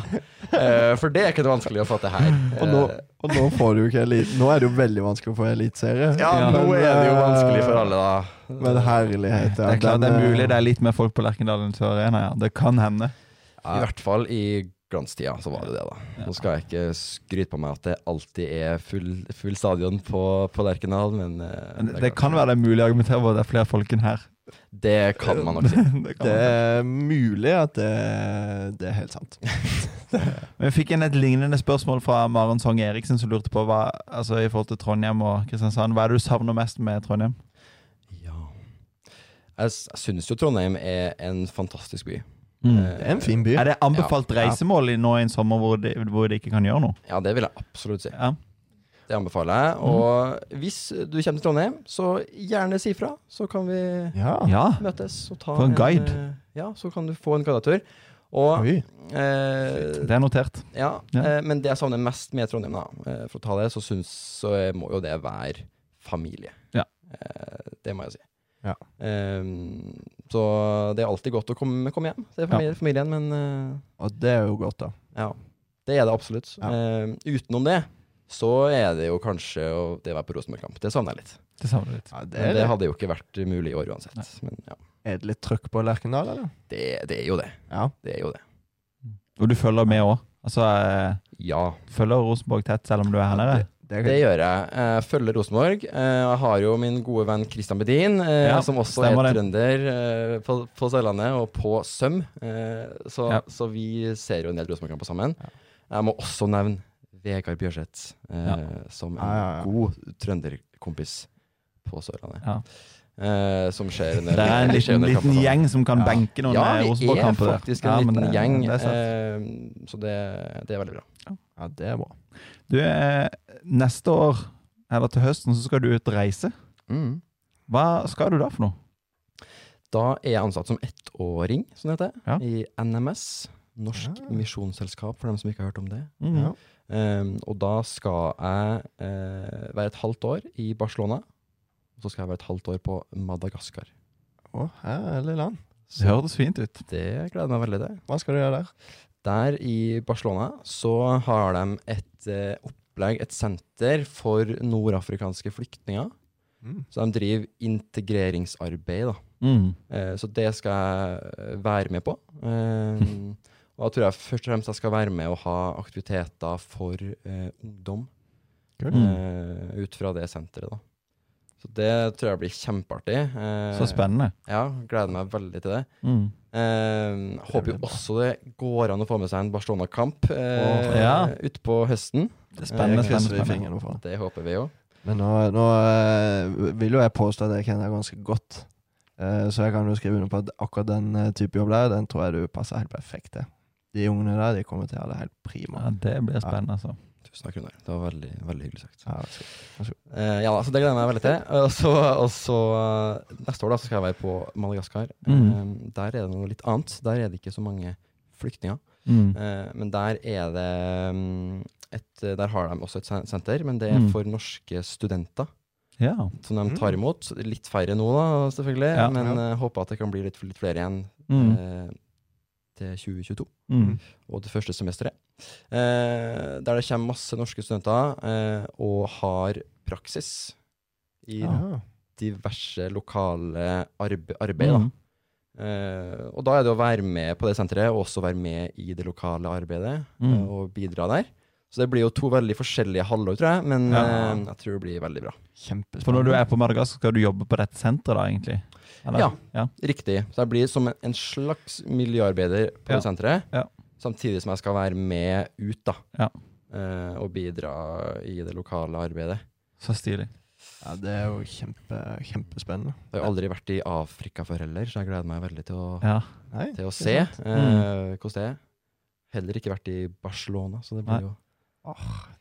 [SPEAKER 3] Eh, for det er ikke det vanskelig å få til her.
[SPEAKER 2] Og nå,
[SPEAKER 3] Eh,
[SPEAKER 2] og nå får du jo ikke elit... Nå er det jo veldig vanskelig å få eliteserie.
[SPEAKER 3] ja,
[SPEAKER 1] Ja.
[SPEAKER 3] nå er det jo vanskelig for
[SPEAKER 2] eh,
[SPEAKER 3] alle, da.
[SPEAKER 2] Men herlighet, ja.
[SPEAKER 1] Det er klart det er
[SPEAKER 2] eh,
[SPEAKER 1] mulig det er litt mer folk på Lerkendal enn Sør Arena. Ja. Det kan hende.
[SPEAKER 3] I hvert fall i glanstida, så var det det, da. Nå skal jeg ikke skryte på meg at det alltid er full, full stadion på, på Lerkendal, men, eh,
[SPEAKER 1] Men det kan være det er mulig å argumentere for at det er flere folk enn her.
[SPEAKER 3] Det kan man nok si.
[SPEAKER 1] det
[SPEAKER 2] Det er mulig at det, det er helt sant.
[SPEAKER 1] Men Vi fikk inn et lignende spørsmål fra Maren Song Eriksen, som lurte på hva, altså i forhold til Trondheim og Kristiansand. Hva er det du savner mest med Trondheim?
[SPEAKER 3] Ja. Jeg, jeg synes jo Trondheim er en fantastisk by.
[SPEAKER 1] Mm.
[SPEAKER 3] Eh,
[SPEAKER 2] Det er en fin by.
[SPEAKER 1] Er det anbefalt reisemål nå i en sommer hvor de, hvor de ikke kan gjøre noe?
[SPEAKER 3] Ja, det vil jeg absolutt si.
[SPEAKER 1] Ja.
[SPEAKER 3] Det anbefaler jeg.
[SPEAKER 1] Mm.
[SPEAKER 3] Og hvis du kommer til Trondheim, så gjerne si fra, så kan vi
[SPEAKER 2] Ja.
[SPEAKER 1] ja.
[SPEAKER 3] møtes og ta
[SPEAKER 1] For en guide.
[SPEAKER 3] En, Ja, så kan du få en guidetur. Og
[SPEAKER 2] Oi.
[SPEAKER 3] eh,
[SPEAKER 1] Det er notert.
[SPEAKER 3] Ja,
[SPEAKER 1] Ja.
[SPEAKER 3] Eh, men det jeg savner mest med Trondheim, da, eh, for å ta det, så, synes, så eh, må jo det være familie.
[SPEAKER 1] Ja.
[SPEAKER 3] Eh, det må jeg si.
[SPEAKER 2] Ja.
[SPEAKER 3] Så det er alltid godt å komme, komme hjem til familie, familien, men uh,
[SPEAKER 2] Og det er jo godt, da.
[SPEAKER 3] ja, det er det absolutt.
[SPEAKER 2] Ja.
[SPEAKER 3] Uh, utenom det, så er det jo kanskje å, det å være på Rosenborg-kamp. Det savner jeg litt.
[SPEAKER 1] Det savner litt.
[SPEAKER 2] Ja, det
[SPEAKER 3] Men det hadde jo ikke vært mulig i år uansett. Men ja,
[SPEAKER 2] Er det litt trøkk på Lerkendal, eller?
[SPEAKER 3] det, det er jo det.
[SPEAKER 2] Ja.
[SPEAKER 3] Det er jo det.
[SPEAKER 1] Og du følger med òg. Altså, eh,
[SPEAKER 3] Ja.
[SPEAKER 1] følger Rosenborg tett selv om du er her nede?
[SPEAKER 2] Det,
[SPEAKER 3] Det gjør jeg. Jeg følger Rosenborg. Eh, Jeg har jo min gode venn Christian Bedin, eh,
[SPEAKER 1] Ja,
[SPEAKER 3] som også er trønder eh, på, på Sørlandet og på Søm. Eh, Så,
[SPEAKER 1] Ja.
[SPEAKER 3] så vi ser jo en del Rosenborg-kamper sammen. Jeg må også nevne Vegard Bjørseth eh, som en god trønderkompis på Sørlandet.
[SPEAKER 1] Ja.
[SPEAKER 3] Eh, som skjer en
[SPEAKER 1] Det er en liten, liten gjeng som kan
[SPEAKER 2] Ja.
[SPEAKER 1] benke noen
[SPEAKER 3] Ja,
[SPEAKER 1] eh,
[SPEAKER 3] vi er
[SPEAKER 1] Rosenborg-kamper
[SPEAKER 3] faktisk en
[SPEAKER 1] Ja,
[SPEAKER 3] liten
[SPEAKER 1] det-
[SPEAKER 3] gjeng,
[SPEAKER 1] det er
[SPEAKER 3] eh, så det, det er veldig bra.
[SPEAKER 2] ja, det er bra.
[SPEAKER 1] Du, eh, neste år, eller til høsten, så skal du ut og reise.
[SPEAKER 3] Mm.
[SPEAKER 1] Hva skal du da for noe?
[SPEAKER 3] Da er jeg ansatt som ettåring, som det heter,
[SPEAKER 1] Ja.
[SPEAKER 3] i NMS. Norsk
[SPEAKER 2] Ja.
[SPEAKER 3] Misjonsselskap, for dem som ikke har hørt om det.
[SPEAKER 1] Mm.
[SPEAKER 2] Ja.
[SPEAKER 3] Um, og da skal jeg uh, være et halvt år i Barcelona. Og så skal jeg være et halvt år på Madagaskar.
[SPEAKER 2] Å, herlig land.
[SPEAKER 1] Det høres fint ut.
[SPEAKER 3] Det gleder meg veldig til.
[SPEAKER 2] Hva skal du gjøre der?
[SPEAKER 3] Der i Barcelona så har de et eh, opplegg, et senter for nordafrikanske flyktninger.
[SPEAKER 2] Mm.
[SPEAKER 3] Så de driver integreringsarbeid, da.
[SPEAKER 1] Mm.
[SPEAKER 3] Eh, Så det skal jeg være med på. Eh, og da tror jeg først og fremst jeg skal være med og ha aktiviteter for eh, ungdom
[SPEAKER 1] Cool.
[SPEAKER 3] Eh, ut fra det senteret. da. Så det tror jeg blir kjempeartig. Eh,
[SPEAKER 1] Så spennende.
[SPEAKER 3] Ja, gleder meg veldig til det.
[SPEAKER 1] Mm.
[SPEAKER 3] Eh, håper jo også det går an å få med seg en Barcelona-kamp eh,
[SPEAKER 1] oh, ja.
[SPEAKER 3] utpå høsten.
[SPEAKER 1] Det er spennende.
[SPEAKER 3] Eh,
[SPEAKER 1] spennende, spennende.
[SPEAKER 3] Det håper vi jo.
[SPEAKER 2] Men nå, nå eh, vil jo jeg påstå at jeg kjenner deg ganske godt. Eh, så jeg kan jo skrive under på at akkurat den eh, type jobb der, den tror jeg du passer helt perfekt til. De ungene der de kommer til å ha det helt prima.
[SPEAKER 1] Ja, det blir spennende, altså.
[SPEAKER 3] Tusen takk, Runar. Det var veldig, veldig hyggelig sagt.
[SPEAKER 2] Ja, så-
[SPEAKER 3] Eh, ja, så Det gleder jeg meg veldig til. Og så, og så eh, neste år da, så skal jeg være på Madagaskar.
[SPEAKER 1] Mm.
[SPEAKER 3] Eh, der er det noe litt annet. Der er det ikke så mange flyktninger.
[SPEAKER 1] Mm.
[SPEAKER 3] Eh, men der er det mm, et, Der har de også et senter, men det er
[SPEAKER 1] Mm.
[SPEAKER 3] for norske studenter.
[SPEAKER 1] Ja.
[SPEAKER 3] Som de
[SPEAKER 2] Mm.
[SPEAKER 3] tar imot. Litt færre nå, da, selvfølgelig.
[SPEAKER 1] Ja.
[SPEAKER 3] men
[SPEAKER 2] Ja.
[SPEAKER 3] håper at det kan bli litt, litt flere igjen
[SPEAKER 1] Mm.
[SPEAKER 3] eh, til 2022
[SPEAKER 1] Mm.
[SPEAKER 3] og det første semesteret. Eh, der det kommer masse norske studenter eh, og har praksis i
[SPEAKER 2] Ja.
[SPEAKER 3] diverse lokale arbe arbeid. Da.
[SPEAKER 1] Mm.
[SPEAKER 3] Eh, og da er det å være med på det senteret, og også være med i det lokale arbeidet,
[SPEAKER 1] Mm.
[SPEAKER 3] eh, og bidra der. Så det blir jo to veldig forskjellige halvår, tror jeg, men
[SPEAKER 1] Ja.
[SPEAKER 3] eh, jeg tror det blir veldig bra.
[SPEAKER 2] Kjempespennende.
[SPEAKER 1] For når du er på Madagaskar, skal du jobbe på dette senteret da, egentlig? Eller?
[SPEAKER 3] Ja.
[SPEAKER 1] ja.
[SPEAKER 3] Riktig. Så jeg blir som en, en slags miljøarbeider på
[SPEAKER 1] Ja.
[SPEAKER 3] det senteret,
[SPEAKER 1] Ja.
[SPEAKER 3] Samtidig som jeg skal være med ut da,
[SPEAKER 1] Ja.
[SPEAKER 3] eh, og bidra i det lokale arbeidet.
[SPEAKER 1] Så stilig.
[SPEAKER 2] Ja, det er jo kjempe, kjempespennende.
[SPEAKER 3] Jeg har aldri vært i Afrika før heller, så jeg gleder meg veldig til å,
[SPEAKER 1] Ja.
[SPEAKER 2] Nei,
[SPEAKER 3] til å se eh, hvordan det er. Heller ikke vært i Barcelona, så det
[SPEAKER 1] Nei.
[SPEAKER 3] blir jo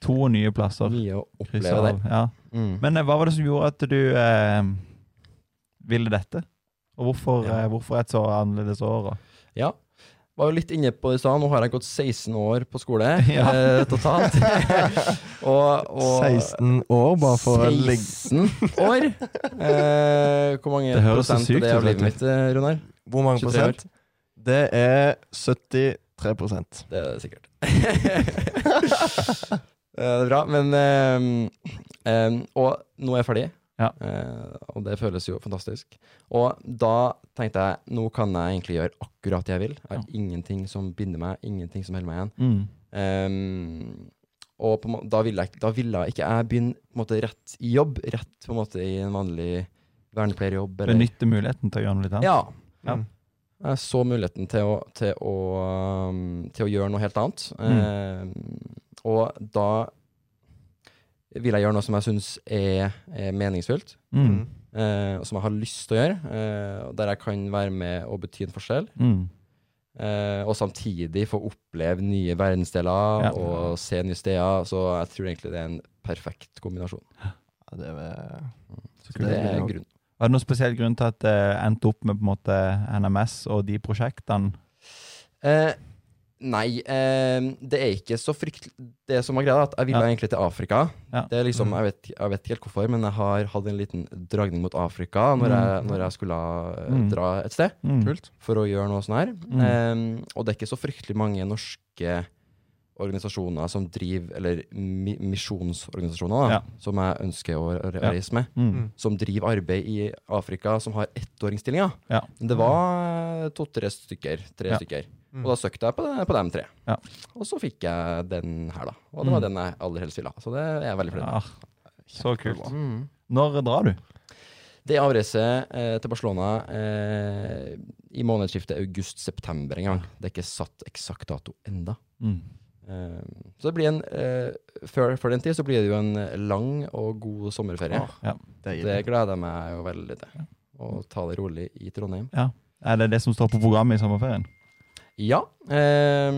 [SPEAKER 1] To nye plasser.
[SPEAKER 3] mye å oppleve der.
[SPEAKER 1] Ja.
[SPEAKER 3] Mm.
[SPEAKER 1] Men eh, hva var det som gjorde at du eh, ville dette? Og hvorfor,
[SPEAKER 3] Ja.
[SPEAKER 1] eh, hvorfor et så annerledes år? Og?
[SPEAKER 3] Ja. Var jo litt inne på det i stad. Nå har jeg gått 16 år på skole
[SPEAKER 1] Ja.
[SPEAKER 3] eh, totalt. og, og
[SPEAKER 2] 16 år bare for å legge
[SPEAKER 3] 16 år? Eh, hvor mange
[SPEAKER 1] Det
[SPEAKER 3] prosent
[SPEAKER 1] sykt
[SPEAKER 3] er det av livet mitt, eh, Runar?
[SPEAKER 2] Hvor mange
[SPEAKER 3] 23 år.
[SPEAKER 2] prosent? Det er 73 prosent.
[SPEAKER 3] Det er det sikkert. Eh, det er bra, men eh, eh, Og nå er jeg ferdig.
[SPEAKER 1] Ja.
[SPEAKER 3] Eh, og det føles jo fantastisk. Og da tenkte jeg nå kan jeg egentlig gjøre akkurat det jeg vil. Jeg har ingenting som binder meg, ingenting som holder meg igjen.
[SPEAKER 1] Mm.
[SPEAKER 3] Um, og på, må- da ville jeg, da ville ikke jeg begynne på en måte rett i jobb, rett på en måte i en vanlig vernepleierjobb. eller-
[SPEAKER 1] Benytte muligheten til å gjøre noe litt annet.
[SPEAKER 3] Ja.
[SPEAKER 1] Ja.
[SPEAKER 2] Mm.
[SPEAKER 3] Jeg så muligheten til å, til å, um, til å gjøre noe helt annet. Ehm, og da vil jeg gjøre noe som jeg syns er, er meningsfullt.
[SPEAKER 1] Mm.
[SPEAKER 3] eh, og som jeg har lyst til å gjøre. eh, der jeg kan være med og bety en forskjell.
[SPEAKER 1] Mm.
[SPEAKER 3] Eh, og samtidig få oppleve nye verdensdeler
[SPEAKER 1] Ja.
[SPEAKER 3] og se nye steder. Så jeg tror egentlig det er en perfekt kombinasjon.
[SPEAKER 2] Ja, det er,
[SPEAKER 1] Så
[SPEAKER 3] Så det
[SPEAKER 2] er
[SPEAKER 3] er grunnen.
[SPEAKER 1] Var det noen spesiell grunn til at det endte opp med på en måte NMS og de prosjektene?
[SPEAKER 3] Eh, nei, eh, det er ikke så fryktelig Det som var greia, er at jeg ville
[SPEAKER 1] Ja.
[SPEAKER 3] egentlig til Afrika.
[SPEAKER 1] Ja.
[SPEAKER 3] Det er liksom,
[SPEAKER 2] Mm.
[SPEAKER 3] jeg vet, jeg vet ikke helt hvorfor, men jeg har hatt en liten dragning mot Afrika når, jeg, når jeg skulle eh,
[SPEAKER 1] Mm.
[SPEAKER 3] dra et sted
[SPEAKER 1] Mm.
[SPEAKER 2] Kult.
[SPEAKER 3] for å gjøre noe sånn her.
[SPEAKER 1] Mm.
[SPEAKER 3] Eh, og det er ikke så fryktelig mange norske organisasjoner som driver, eller mi misjonsorganisasjoner, da,
[SPEAKER 1] Ja.
[SPEAKER 3] som jeg ønsker å reise med,
[SPEAKER 1] Mm.
[SPEAKER 3] som driver arbeid i Afrika, som har ettåringsstillinger.
[SPEAKER 1] Ja.
[SPEAKER 3] Det var to-tre stykker. Tre
[SPEAKER 1] Ja.
[SPEAKER 3] stykker.
[SPEAKER 2] Mm.
[SPEAKER 3] Og da søkte jeg på, på dem tre.
[SPEAKER 1] Ja.
[SPEAKER 3] Og så fikk jeg den her, da. Og det var
[SPEAKER 1] Mm.
[SPEAKER 3] den jeg aller helst ville ha. Så det er jeg veldig fornøyd med.
[SPEAKER 1] Ja, så kult.
[SPEAKER 3] Mm.
[SPEAKER 1] Når drar du?
[SPEAKER 3] Det er avreise eh, til Barcelona eh, i månedsskiftet august-september en gang. Det er ikke satt eksakt dato enda.
[SPEAKER 1] Mm.
[SPEAKER 3] Eh, så det blir en eh, før, før den tid så blir det jo en lang og god sommerferie.
[SPEAKER 2] Ah,
[SPEAKER 1] Ja.
[SPEAKER 2] det,
[SPEAKER 3] Det gleder jeg meg jo veldig til. Å ta det rolig i Trondheim.
[SPEAKER 1] Er det det som står på programmet i sommerferien?
[SPEAKER 3] Ja. Eh,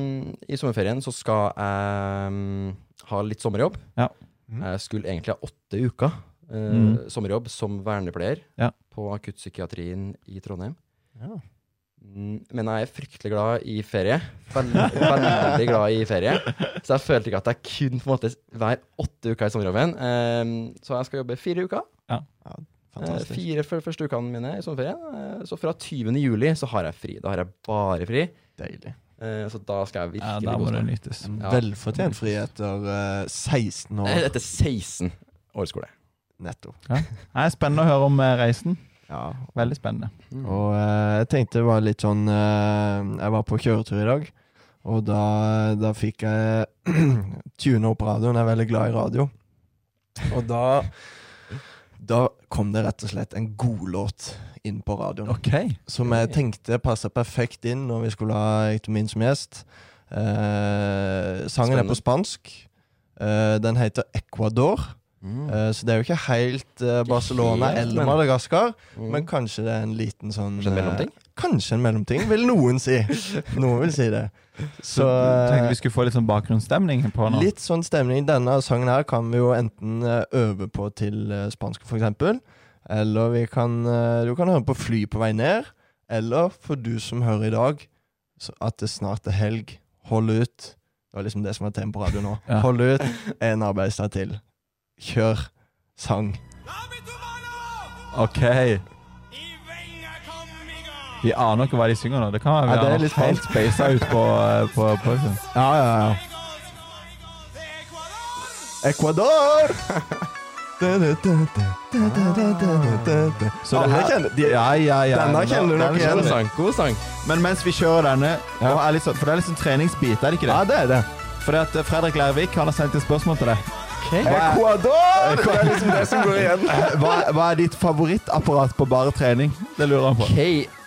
[SPEAKER 3] I sommerferien så skal jeg mm, ha litt sommerjobb.
[SPEAKER 2] Mm.
[SPEAKER 3] Jeg skulle egentlig ha åtte uker eh,
[SPEAKER 1] Mm.
[SPEAKER 3] sommerjobb som vernepleier
[SPEAKER 1] Ja.
[SPEAKER 3] på akuttpsykiatrien i Trondheim.
[SPEAKER 2] Ja.
[SPEAKER 3] Mm, Men jeg er fryktelig glad i ferie. Veldig, veldig glad i ferie. Så jeg følte ikke at jeg kunne på en måte være åtte uker i sommerjobben. Eh, så jeg skal jobbe fire uker. Eh,
[SPEAKER 2] Fantastisk.
[SPEAKER 3] fire før første ukene mine i sommerferien. Eh, så fra 20. juli så har jeg fri. Da har jeg bare fri.
[SPEAKER 2] Deilig.
[SPEAKER 3] Eh, så da skal jeg
[SPEAKER 1] Ja,
[SPEAKER 3] virkelig
[SPEAKER 1] Da må det nytes.
[SPEAKER 3] Ja.
[SPEAKER 2] Velfortjent fri etter eh, 16 år
[SPEAKER 3] Eh, Etter 16 år skole.
[SPEAKER 2] Det
[SPEAKER 1] er spennende å høre om eh, reisen.
[SPEAKER 2] Ja.
[SPEAKER 1] Veldig spennende.
[SPEAKER 2] Og eh, jeg tenkte det var litt sånn eh, Jeg var på kjøretur i dag, og da, da fikk jeg tune opp radioen. Jeg er veldig glad i radio. Og da Da kom det rett og slett en godlåt inn på radioen.
[SPEAKER 1] Okay.
[SPEAKER 2] Som jeg tenkte passa perfekt inn når vi skulle ha Ektomin som gjest. Eh, sangen er på spansk. Eh, den heter Ecuador.
[SPEAKER 3] Mm.
[SPEAKER 2] Eh, så det er jo ikke helt eh, Barcelona eller Madagaskar.
[SPEAKER 3] Mm.
[SPEAKER 2] Men kanskje det er en liten sånn
[SPEAKER 3] mellomting?
[SPEAKER 2] Kanskje en mellomting, vil noen si. Noen vil si det.
[SPEAKER 1] Så
[SPEAKER 2] Så
[SPEAKER 1] du tenkte
[SPEAKER 2] eh,
[SPEAKER 1] vi skulle få litt sånn bakgrunnsstemning på nå?
[SPEAKER 2] litt sånn stemning. Denne sangen her kan vi jo enten eh, øve på til eh, spansk, eksempel. Eller vi kan Du kan høre på fly på vei ned. Eller for du som hører i dag, så at det snart er helg. Hold ut. Det var liksom det som var temaet på radio nå.
[SPEAKER 1] Ja.
[SPEAKER 2] Hold ut en arbeidsdag til. Kjør sang.
[SPEAKER 1] Ok. Vi aner ikke hva de synger nå. Det kan være vi
[SPEAKER 2] Ja, det er litt
[SPEAKER 1] helt spasa ut på, på, på, på
[SPEAKER 2] Ja, ja, ja. Ecuador!
[SPEAKER 1] Så
[SPEAKER 2] Alle kjenner de,
[SPEAKER 1] Ja, ja, ja.
[SPEAKER 2] Denne kjenner du nok igjen.
[SPEAKER 3] God sang.
[SPEAKER 1] Men mens vi kjører denne,
[SPEAKER 2] Ja.
[SPEAKER 1] og er litt sånn, for det er litt sånn treningsbit, er det ikke det?
[SPEAKER 2] Ja, det er det.
[SPEAKER 1] Fordi at eh, Fredrik Lærvik han har sendt et spørsmål til deg. Hva er,
[SPEAKER 2] Ecuador! Det er liksom det som går igjen.
[SPEAKER 1] hva, hva er ditt favorittapparat på bare trening? Det lurer han på.
[SPEAKER 3] Ok.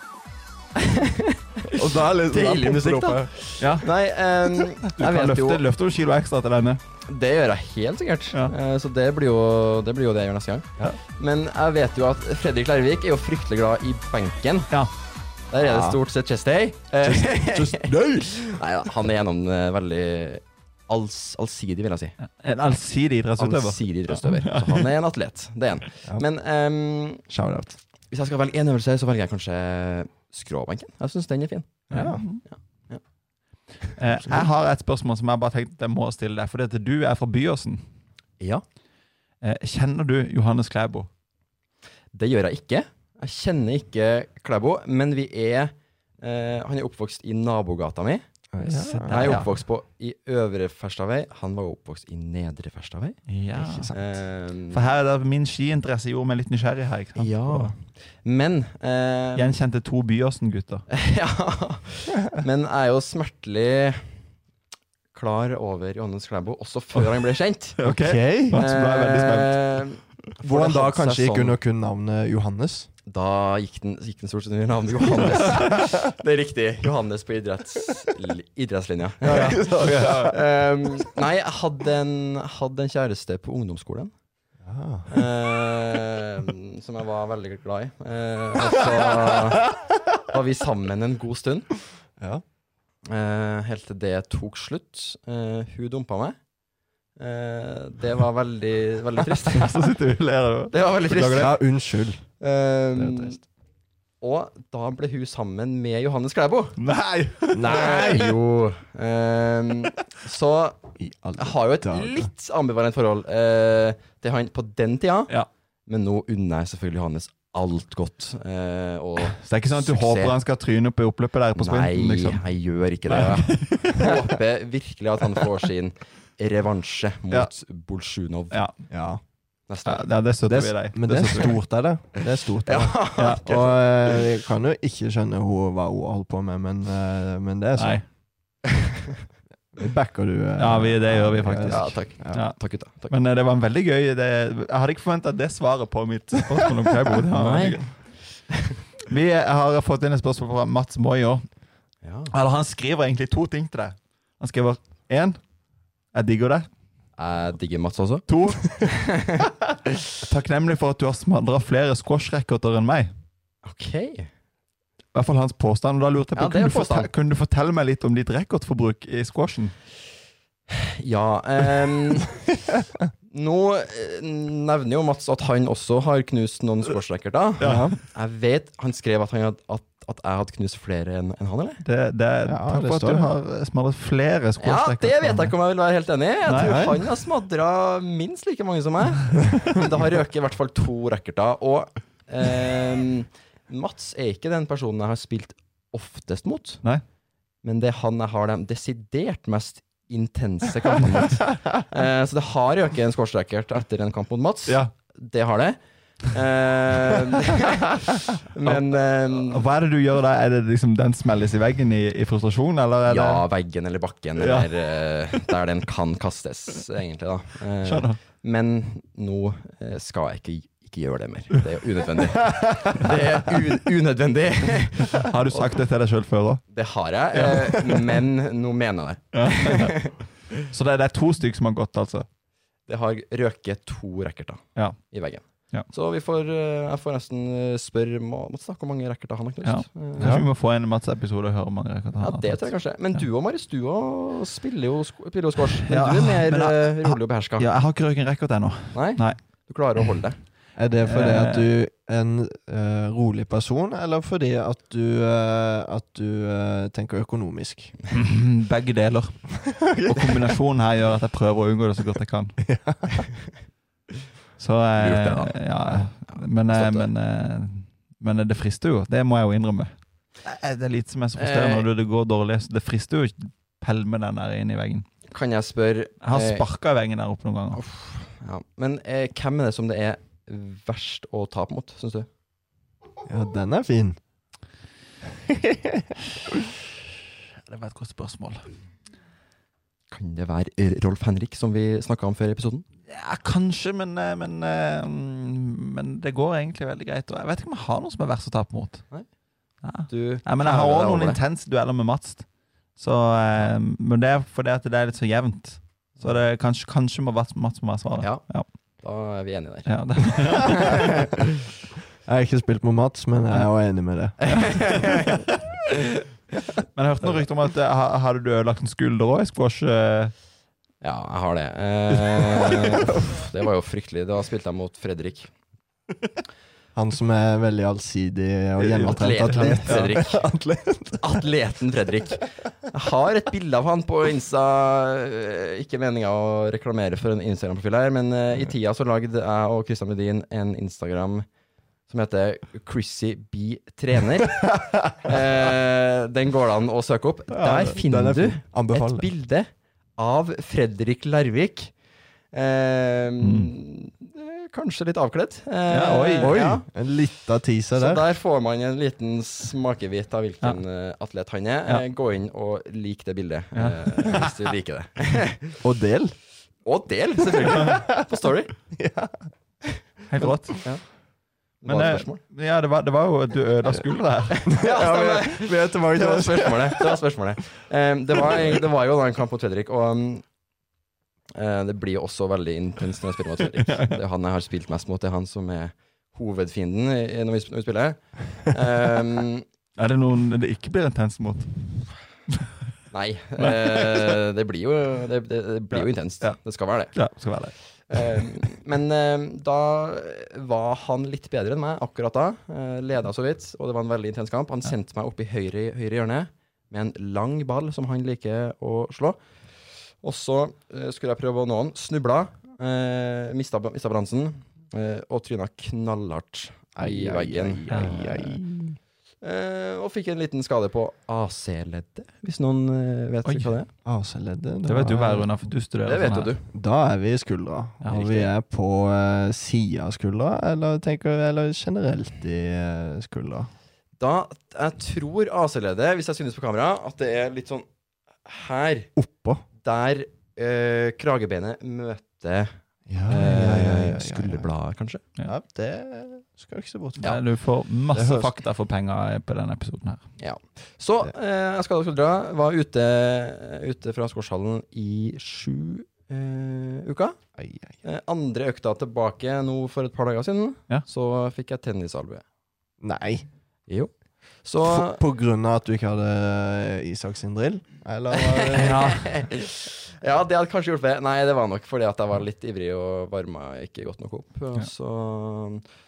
[SPEAKER 2] Og da er liksom,
[SPEAKER 3] Deilig musikk, da.
[SPEAKER 1] Ja.
[SPEAKER 3] Nei, um,
[SPEAKER 1] Du
[SPEAKER 3] jeg
[SPEAKER 1] kan
[SPEAKER 3] vet
[SPEAKER 1] løfte,
[SPEAKER 3] jo
[SPEAKER 1] løfter du kilo ekstra til denne?
[SPEAKER 3] Det gjør jeg helt sikkert.
[SPEAKER 1] Ja.
[SPEAKER 3] Uh, så det blir, jo, det blir jo det jeg gjør neste gang.
[SPEAKER 1] Ja.
[SPEAKER 3] Men jeg vet jo at Fredrik Lærvik er jo fryktelig glad i benken.
[SPEAKER 1] Ja.
[SPEAKER 3] Der er det
[SPEAKER 2] Ja.
[SPEAKER 3] stort sett chest day. Uh,
[SPEAKER 2] Just no!
[SPEAKER 3] Nei da, han er gjennom uh, veldig alls, allsidig, vil jeg si.
[SPEAKER 1] En allsidig idrettsutøver.
[SPEAKER 3] Allsidig idrettsutøver. Så han er en atlet. Det er han.
[SPEAKER 2] Ja.
[SPEAKER 3] Men um,
[SPEAKER 2] Shout-out.
[SPEAKER 3] hvis jeg skal velge én øvelse, så velger jeg kanskje skråbenken. Jeg syns den er fin.
[SPEAKER 1] Ja.
[SPEAKER 2] Ja.
[SPEAKER 3] Ja.
[SPEAKER 1] Eh, jeg har et spørsmål som jeg bare tenkte jeg må stille deg. At du er fra Byåsen.
[SPEAKER 3] Ja.
[SPEAKER 1] Eh, kjenner du Johannes Klæbo?
[SPEAKER 3] Det gjør jeg ikke. Jeg kjenner ikke Klæbo, men vi er eh, Han er oppvokst i nabogata mi.
[SPEAKER 2] Ja.
[SPEAKER 3] Jeg er oppvokst på i Øvre Ferstavei. Han var oppvokst i Nedre Ferstavei.
[SPEAKER 1] Ja. For her er det min skiinteresse gjorde meg litt nysgjerrig her. ikke sant?
[SPEAKER 3] ja. Men eh,
[SPEAKER 1] Gjenkjente to Byåsen-gutter.
[SPEAKER 3] ja. Men jeg er jo smertelig klar over Johannes Klæbo også før han ble kjent.
[SPEAKER 1] Ok.
[SPEAKER 3] Eh,
[SPEAKER 2] Hvordan da kanskje gikk
[SPEAKER 3] sånn-
[SPEAKER 2] under kun navnet Johannes?
[SPEAKER 3] Da gikk den, gikk den stort sett under navnet Johannes. det er riktig. Johannes på idretts, idrettslinja. Um, nei, jeg hadde en, hadde en kjæreste på ungdomsskolen. Eh, som jeg var veldig glad i. Eh, og så var vi sammen en god stund.
[SPEAKER 2] Ja.
[SPEAKER 3] eh, helt til det tok slutt. Eh, hun dumpa meg. Eh, det var veldig, veldig trist.
[SPEAKER 1] Så sitter vi og ler. av det.
[SPEAKER 3] Det var veldig trist.
[SPEAKER 2] ja, unnskyld. Det er
[SPEAKER 3] Um,
[SPEAKER 2] trist.
[SPEAKER 3] og da ble hun sammen med Johannes Klæbo.
[SPEAKER 1] Nei!
[SPEAKER 3] Nei! Jo. Um, så jeg har jo et litt ambivalent forhold eh, til han på den tida.
[SPEAKER 1] Ja.
[SPEAKER 3] Men nå unner jeg selvfølgelig Johannes alt godt. eh, og
[SPEAKER 1] Så det er ikke sånn at du
[SPEAKER 3] Suksess.
[SPEAKER 1] håper han skal tryne opp i oppløpet der på sprinten?
[SPEAKER 3] nei,
[SPEAKER 1] liksom.
[SPEAKER 3] jeg gjør ikke det. Jeg håper virkelig at han får sin revansje mot
[SPEAKER 1] Ja.
[SPEAKER 3] Bolsjunov
[SPEAKER 1] Ja,
[SPEAKER 2] Ja.
[SPEAKER 3] neste
[SPEAKER 1] ja, det, støtter
[SPEAKER 2] Det,
[SPEAKER 1] vi deg.
[SPEAKER 2] men det er stort er det. Det er stort det.
[SPEAKER 1] Ja.
[SPEAKER 2] Og eh, jeg kan jo ikke skjønne hva hun holdt på med, men, eh, men det er sånn. Backer du. eh,
[SPEAKER 1] Ja, vi- det gjør vi faktisk.
[SPEAKER 3] Ja, takk.
[SPEAKER 1] Ja.
[SPEAKER 3] Takk, gutta. Takk.
[SPEAKER 1] Men eh, det var en veldig gøy det, Jeg hadde ikke forventa det svaret på mitt spørsmål om Klæbo. Det var
[SPEAKER 3] Nei.
[SPEAKER 1] veldig gøy. Vi har fått inn et spørsmål fra Mats Moyer.
[SPEAKER 3] Ja.
[SPEAKER 1] Eller han skriver egentlig to ting til deg. Han skriver én Jeg digger deg.
[SPEAKER 3] Jeg digger Mats også.
[SPEAKER 1] To Takknemlig for at du har smadra flere squash-racketer enn meg.
[SPEAKER 3] Ok.
[SPEAKER 1] I hvert fall hans påstand. Og da lurte jeg på,
[SPEAKER 3] Ja,
[SPEAKER 1] kunne, du fortelle, kunne du fortelle meg litt om ditt rekordforbruk i squashen?
[SPEAKER 3] Ja um, Nå eh, nevner jo Mats at han også har knust noen squashracketer.
[SPEAKER 2] Ja.
[SPEAKER 3] Jeg vet Han skrev at, han had, at, at jeg hadde knust flere enn en han, eller?
[SPEAKER 1] Det, det,
[SPEAKER 2] Ja, det
[SPEAKER 1] at du har smadret flere
[SPEAKER 3] Ja, det vet jeg ikke om jeg vil være helt enig i. Jeg
[SPEAKER 1] Nei,
[SPEAKER 3] tror
[SPEAKER 1] nei.
[SPEAKER 3] han har smadra minst like mange som meg. Men det har røket i hvert fall to racketer. Og ehm, Mats er ikke den personen jeg har spilt oftest mot.
[SPEAKER 1] Nei.
[SPEAKER 3] Men det er han jeg har de desidert mest intense kampene mot. Eh, så det har røket en squashracket etter en kamp mot Mats.
[SPEAKER 1] Ja.
[SPEAKER 3] Det har det. Eh, men
[SPEAKER 1] um, Hva er det du gjør da? Er det liksom den smelles i veggen i, i frustrasjon, eller er
[SPEAKER 3] ja,
[SPEAKER 1] det
[SPEAKER 3] veggen eller bakken,
[SPEAKER 1] Ja.
[SPEAKER 3] eller uh, der den kan kastes, egentlig, da.
[SPEAKER 1] uh,
[SPEAKER 3] men nå uh, skal jeg ikke, ikke gjør det mer. Det er jo unødvendig. Det er un unødvendig.
[SPEAKER 1] Har du sagt det til deg sjøl før òg?
[SPEAKER 3] Det har jeg, eh, men nå mener jeg det.
[SPEAKER 1] Så det, det er to stykker som har gått, altså?
[SPEAKER 3] Det har røket to racketer
[SPEAKER 1] Ja.
[SPEAKER 3] i veggen.
[SPEAKER 1] Ja.
[SPEAKER 3] Så vi får, eh, jeg får nesten eh, spørre Mats hvor mange racketer han har knust.
[SPEAKER 1] Ja.
[SPEAKER 3] Kanskje
[SPEAKER 1] Kanskje vi må få en Mats-episode og høre hvor mange racketer
[SPEAKER 3] Ja,
[SPEAKER 1] han ja,
[SPEAKER 3] det tror jeg kanskje. Men du og Marius, du og spiller jo, spiller jo squash. Men
[SPEAKER 1] Ja,
[SPEAKER 3] du er mer
[SPEAKER 1] jeg-
[SPEAKER 3] rolig og beherska.
[SPEAKER 1] Ja, jeg har ikke røket en racket ennå.
[SPEAKER 3] Nei?
[SPEAKER 1] Nei.
[SPEAKER 3] Du klarer å holde det.
[SPEAKER 2] Er det fordi
[SPEAKER 1] Eh.
[SPEAKER 2] at du er en uh, rolig person, eller fordi at du, uh, at du uh, tenker økonomisk?
[SPEAKER 1] Begge deler. Og kombinasjonen her gjør at jeg prøver å unngå det så godt jeg kan. Så eh. Ja, men, eh, men, eh, men det frister jo. Det må jeg jo innrømme. Eh, Det er lite som er så frustrerende
[SPEAKER 3] Eh.
[SPEAKER 1] når det går dårlig. så Det frister jo å pælme den der inn i veggen.
[SPEAKER 3] Kan jeg spørre
[SPEAKER 1] Jeg har
[SPEAKER 3] eh,
[SPEAKER 1] sparka i veggen der oppe noen ganger.
[SPEAKER 3] ja. Men eh, hvem er det som det er verst å tape mot, syns du?
[SPEAKER 2] Ja, den er fin.
[SPEAKER 1] Det var et godt spørsmål.
[SPEAKER 3] Kan det være Rolf Henrik, som vi snakka om før i episoden?
[SPEAKER 1] Ja, kanskje, men, eh, men, eh, men det går egentlig veldig greit. Og jeg vet ikke om jeg har noe som er verst å tape mot.
[SPEAKER 3] Nei.
[SPEAKER 1] Ja.
[SPEAKER 3] Du
[SPEAKER 1] Nei, men jeg har
[SPEAKER 3] òg
[SPEAKER 1] noen intense dueller med Mats. Så, eh, men det er fordi at det er litt så jevnt. Så det kanskje, kanskje må Mats, Mats må være svaret.
[SPEAKER 3] Ja.
[SPEAKER 1] Ja.
[SPEAKER 3] Da er vi enige der.
[SPEAKER 1] Ja, det.
[SPEAKER 2] Jeg har ikke spilt med Mats, men jeg er jo enig med det.
[SPEAKER 1] Men jeg hørte noen rykter om at eh, hadde du ødelagt en skulder òg i squash? eh?
[SPEAKER 3] Ja, jeg har det. Eh, det var jo fryktelig. Da spilte jeg mot Fredrik.
[SPEAKER 2] Han som er veldig allsidig og gjennomtrent
[SPEAKER 3] Atleten
[SPEAKER 2] atlet.
[SPEAKER 3] Fredrik.
[SPEAKER 2] atlet.
[SPEAKER 3] Atleten Fredrik. Jeg har et bilde av han på Insta. eh, Ikke meninga å reklamere for en Instagram-profil her, men eh, i tida så lagde jeg og Christian Medin en Instagram som heter Chrissy B trener. eh, den går det an å søke opp. Der finner
[SPEAKER 2] er
[SPEAKER 3] du et bilde av Fredrik Larvik. Eh,
[SPEAKER 1] Mm.
[SPEAKER 3] eh, Kanskje litt avkledd. Eh,
[SPEAKER 1] Ja, oi.
[SPEAKER 2] Oi,
[SPEAKER 3] ja.
[SPEAKER 2] en lita teaser der.
[SPEAKER 3] Så
[SPEAKER 2] der.
[SPEAKER 3] får man en liten smakebit av hvilken ja. atlet han er.
[SPEAKER 1] Ja.
[SPEAKER 3] Eh, Gå inn og lik det bildet,
[SPEAKER 1] Ja.
[SPEAKER 3] eh, hvis du liker det.
[SPEAKER 2] Og del.
[SPEAKER 3] Og del, selvfølgelig! På Story.
[SPEAKER 1] Helt rått.
[SPEAKER 3] Det
[SPEAKER 1] Men
[SPEAKER 3] var et
[SPEAKER 1] eh, ja, det var, det var jo Du ødela skuldra her.
[SPEAKER 3] Ja,
[SPEAKER 2] Ja,
[SPEAKER 3] stemmer.
[SPEAKER 2] er
[SPEAKER 3] Det var spørsmålet. Det var spørsmålet. Um, det, var, det var jo da en kamp mot Fredrik, og um, eh, det blir jo også veldig intenst når jeg spiller mot Fredrik. Det er han jeg har spilt mest mot, det er han som er hovedfienden når vi, når vi spiller. Um,
[SPEAKER 1] Er det noen det ikke blir intenst mot?
[SPEAKER 3] nei, eh, det blir jo, det, det, det blir jo intenst.
[SPEAKER 1] Ja.
[SPEAKER 3] Det skal være det.
[SPEAKER 1] Ja, skal være det.
[SPEAKER 3] Um, men um, da var han litt bedre enn meg akkurat da. Uh, Leda så vidt, og det var en veldig intens kamp. Han sendte meg opp i høyre, høyre hjørne med en lang ball som han liker å slå. Og så uh, skulle jeg prøve å nå han. Snubla, uh, mista, mista balansen uh, og tryna knallhardt i veggen.
[SPEAKER 2] ai, ai.
[SPEAKER 3] Uh, og fikk en liten skade på AC-leddet, hvis noen uh, vet
[SPEAKER 1] Oi.
[SPEAKER 3] hva det er.
[SPEAKER 2] AC-leddet.
[SPEAKER 1] Det vet du hver runde, for du studerer
[SPEAKER 3] Det vet
[SPEAKER 1] sånn
[SPEAKER 3] jo
[SPEAKER 1] her.
[SPEAKER 3] du.
[SPEAKER 2] Da er vi i skuldra.
[SPEAKER 1] Ja,
[SPEAKER 2] og
[SPEAKER 1] riktig.
[SPEAKER 2] vi er på uh, sida av skuldra, eller, tenker, eller generelt i uh, skuldra.
[SPEAKER 3] Da, jeg tror AC-leddet, hvis jeg synes på kamera, at det er litt sånn her.
[SPEAKER 2] Oppå.
[SPEAKER 3] Der uh, kragebeinet møter
[SPEAKER 2] Ja,
[SPEAKER 3] eh, skulderbladet, kanskje.
[SPEAKER 2] Ja, det skal ikke se bort fra.
[SPEAKER 1] Ja, du får masse fakta for penger på denne episoden her.
[SPEAKER 3] Så eh, jeg skal skuldra var ute, ute fra Skorshallen i sju eh, uker.
[SPEAKER 2] Ai, ai.
[SPEAKER 3] Eh, andre økta tilbake nå for et par dager siden.
[SPEAKER 1] Ja.
[SPEAKER 3] Så fikk jeg tennisalbue.
[SPEAKER 2] Nei.
[SPEAKER 3] Jo. Så
[SPEAKER 2] For, på grunn av at du ikke hadde eh, Isak sin drill? Eller
[SPEAKER 1] Ja.
[SPEAKER 3] ja, det hadde kanskje hjulpet. Nei, det var nok fordi at jeg var litt ivrig og varma ikke godt nok opp.
[SPEAKER 1] Ja.
[SPEAKER 3] Så,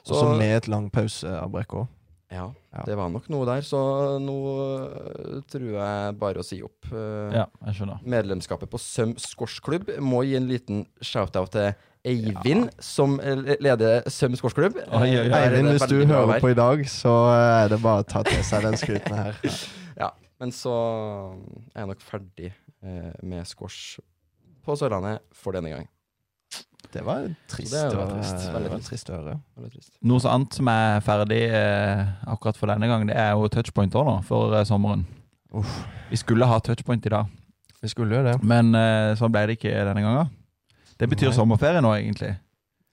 [SPEAKER 2] Også med et lang pauseavbrekk òg?
[SPEAKER 3] Ja,
[SPEAKER 2] Ja.
[SPEAKER 3] det var nok noe der. Så nå øh, tror jeg bare å si opp. øh,
[SPEAKER 1] ja, jeg skjønner.
[SPEAKER 3] Medlemskapet på Søm squashklubb må gi en liten shout-out til Eivind, som eh, leder Søm det
[SPEAKER 2] Eivind, hvis du hører på i dag, så eh, er det bare å ta til seg den skryten her.
[SPEAKER 3] Ja, men så er jeg nok ferdig eh, med squash på Sørlandet for denne gang.
[SPEAKER 2] Det var trist,
[SPEAKER 3] Det var trist, veldig trist.
[SPEAKER 2] trist å høre.
[SPEAKER 3] Trist.
[SPEAKER 1] Noe så annet som er ferdig eh, akkurat for denne gang, det er jo touchpoint òg, nå, for eh, sommeren.
[SPEAKER 2] Uff.
[SPEAKER 1] Vi skulle ha touchpoint i dag,
[SPEAKER 2] Vi skulle jo det.
[SPEAKER 1] men eh, sånn ble det ikke denne gangen. Det betyr
[SPEAKER 2] Nei.
[SPEAKER 1] sommerferie nå, egentlig.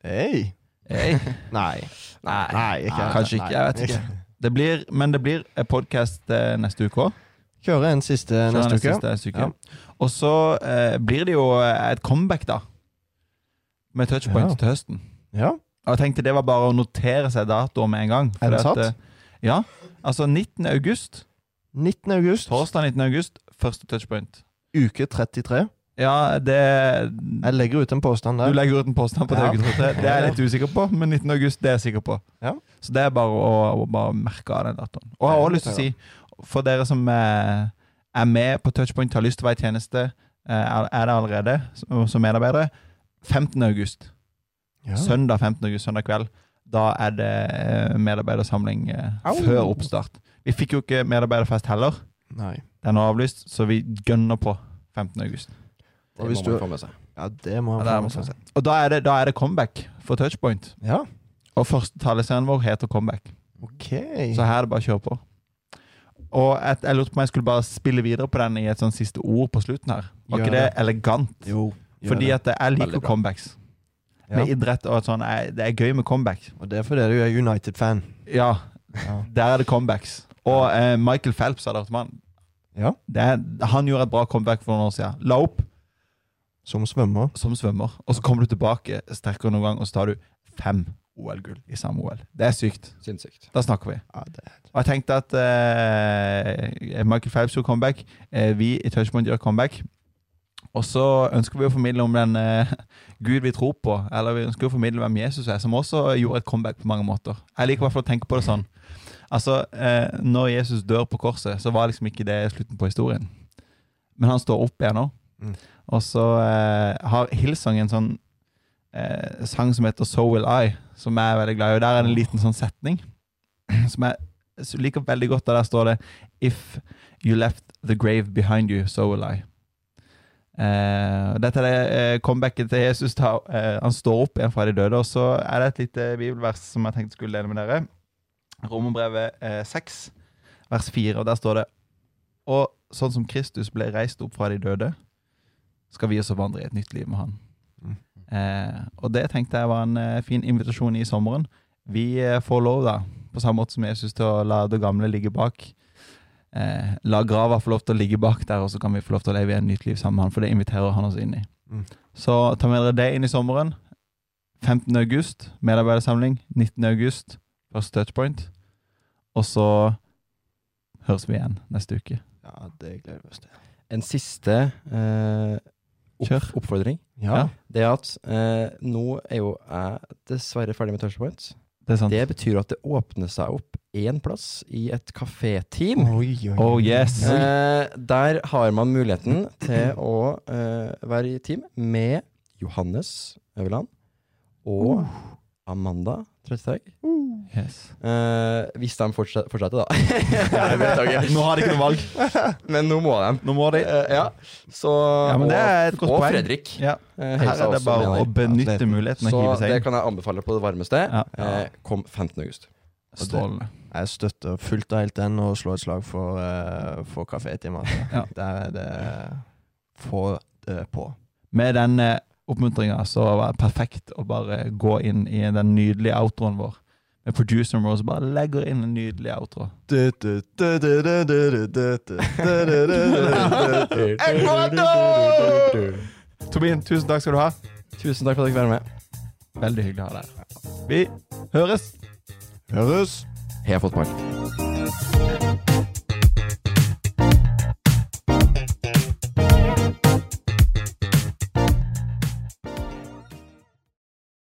[SPEAKER 2] Hey.
[SPEAKER 1] Hey.
[SPEAKER 2] Nei.
[SPEAKER 1] Nei,
[SPEAKER 2] Nei, ikke
[SPEAKER 1] Nei, kanskje ikke. Jeg vet ikke. Det blir, men det blir podkast neste uke òg.
[SPEAKER 2] Kjøre en siste neste uke.
[SPEAKER 1] Siste uke.
[SPEAKER 2] Ja.
[SPEAKER 1] Og så eh, blir det jo et comeback, da. Med touchpoint
[SPEAKER 2] Ja.
[SPEAKER 1] til høsten.
[SPEAKER 2] Ja.
[SPEAKER 1] Og jeg tenkte det var bare å notere seg datoer med en gang.
[SPEAKER 2] Er det satt?
[SPEAKER 1] eh, ja. Altså 19. august.
[SPEAKER 2] 19. august,
[SPEAKER 1] Torsdag 19. august, første touchpoint.
[SPEAKER 2] uke 33.
[SPEAKER 1] Ja, det
[SPEAKER 2] Jeg legger ut en påstand
[SPEAKER 1] Du legger ut en påstand på
[SPEAKER 2] Ja.
[SPEAKER 1] det, Det er jeg litt usikker på, men 19. august det er jeg sikker på.
[SPEAKER 2] Ja.
[SPEAKER 1] Så det er bare å, å bare merke av den datoen. Og jeg har også lyst til å si, for dere som eh, er med på touchpoint, har lyst til å være i tjeneste, eh, er det allerede som medarbeidere, 15. august.
[SPEAKER 2] Ja.
[SPEAKER 1] Søndag 15. august, søndag kveld. Da er det eh, medarbeidersamling
[SPEAKER 2] Au.
[SPEAKER 1] før oppstart. Vi fikk jo ikke medarbeiderfest heller.
[SPEAKER 2] Nei.
[SPEAKER 1] Den er avlyst, så vi gønner på 15. august.
[SPEAKER 3] Det
[SPEAKER 2] Og
[SPEAKER 3] må
[SPEAKER 2] hvis
[SPEAKER 3] man få med seg.
[SPEAKER 2] Ja, det må
[SPEAKER 1] Ja,
[SPEAKER 2] han
[SPEAKER 1] er
[SPEAKER 2] få med seg.
[SPEAKER 1] Og da er det, da er det comeback for touchpoint.
[SPEAKER 2] Ja,
[SPEAKER 1] Og første taleserien vår heter Comeback.
[SPEAKER 2] ok.
[SPEAKER 1] Så her er det bare å kjøre på. Og et, jeg lurte på om jeg skulle bare spille videre på den i et sånn siste ord på slutten her. Var ikke det
[SPEAKER 2] det.
[SPEAKER 1] elegant?
[SPEAKER 2] Jo.
[SPEAKER 1] Fordi at jeg liker comebacks.
[SPEAKER 2] ja.
[SPEAKER 1] Med idrett og sånn. Det er gøy med comeback.
[SPEAKER 2] Og det er fordi du er United-fan.
[SPEAKER 1] Ja,
[SPEAKER 2] Ja.
[SPEAKER 1] der er det comebacks. Og eh, Michael Phelps, hadde hørt om han.
[SPEAKER 2] ja.
[SPEAKER 1] Det er, han gjorde et bra comeback for noen år siden. La opp
[SPEAKER 2] Som svømmer.
[SPEAKER 1] som svømmer, og så kommer du tilbake sterkere noen gang, og så tar du fem OL-gull i samme OL. Det er sykt.
[SPEAKER 3] Sinnssykt.
[SPEAKER 1] Da snakker vi.
[SPEAKER 2] Ja, det
[SPEAKER 1] Og jeg tenkte at eh, Michael Phelps gjorde comeback. Eh, vi i Touchpoint gjør comeback. Og så ønsker vi å formidle om den eh, Gud vi tror på, eller vi ønsker å formidle hvem Jesus er, som også gjorde et comeback på mange måter. Jeg liker i hvert fall å tenke på det sånn. Altså, eh, Når Jesus dør på korset, så var liksom ikke det slutten på historien. Men han står opp igjen nå.
[SPEAKER 2] Mm.
[SPEAKER 1] Og så eh, har Hillsong en sånn eh, sang som heter So Will I, som jeg er veldig glad i. Og Der er det en liten sånn setning som jeg liker veldig godt. Og Der står det If you left the grave behind you, so will I. Eh, dette er eh, comebacket til Jesus. Ta, eh, han står opp igjen fra de døde. Og så er det et lite bibelvers som jeg tenkte skulle dele med dere. Romerbrevet eh, 6, vers 4, og der står det Og sånn som Kristus ble reist opp fra de døde, skal vi også vandre i et nytt liv med han.
[SPEAKER 2] Mm.
[SPEAKER 1] Eh, og det tenkte jeg var en eh, fin invitasjon i sommeren. Vi eh, får lov, da, på samme måte som Jesus, til å la det gamle ligge bak. Eh, la grava få lov til å ligge bak der, og så kan vi få lov til å leve i et nytt liv sammen med han, for det inviterer han oss inn i.
[SPEAKER 2] Mm.
[SPEAKER 1] Så ta med dere det inn i sommeren. 15. august, medarbeidersamling. 19. august, first touchpoint. Og så høres vi igjen neste uke.
[SPEAKER 2] Ja, det gleder vi oss til.
[SPEAKER 3] En siste eh, opp, oppfordring.
[SPEAKER 2] Ja.
[SPEAKER 3] Det at eh, nå er jo jeg dessverre ferdig med Touchpoint.
[SPEAKER 1] Det er sant.
[SPEAKER 3] Det betyr at det åpner seg opp én plass i et kaféteam.
[SPEAKER 2] Oi, oi,
[SPEAKER 1] Oh yes!
[SPEAKER 3] Eh, der har man muligheten til å eh, være i team med Johannes Øverland og Amanda Trøttehaug.
[SPEAKER 1] yes.
[SPEAKER 3] Uh, hvis de fortsetter, fortsetter da. Jeg vet ikke.
[SPEAKER 1] Nå har de ikke noe valg.
[SPEAKER 3] Men nå må de.
[SPEAKER 1] Nå må de.
[SPEAKER 3] Uh, ja. Så,
[SPEAKER 1] Ja, men det er et
[SPEAKER 3] og,
[SPEAKER 1] godt
[SPEAKER 3] og. Fredrik.
[SPEAKER 1] Ja.
[SPEAKER 3] eh,
[SPEAKER 1] Her er det bare
[SPEAKER 3] mener.
[SPEAKER 1] å benytte muligheten
[SPEAKER 3] Så det kan jeg anbefale på det varmeste.
[SPEAKER 1] Ja.
[SPEAKER 3] Eh, kom 15. august.
[SPEAKER 1] Strålende.
[SPEAKER 2] Jeg støtter fullt og helt den, og slår et slag for, uh, for kafétimer.
[SPEAKER 1] Ja.
[SPEAKER 2] Der er det Få det på.
[SPEAKER 1] Med den oppmuntringa så var det perfekt å bare gå inn i den nydelige outroen vår. Med produceren vår som bare legger inn en nydelig outro. Tobin, tusen takk skal du ha.
[SPEAKER 3] Tusen takk for at du fikk være med.
[SPEAKER 1] Veldig hyggelig å ha deg her. Vi høres.
[SPEAKER 2] Høres!
[SPEAKER 3] Heia fotball.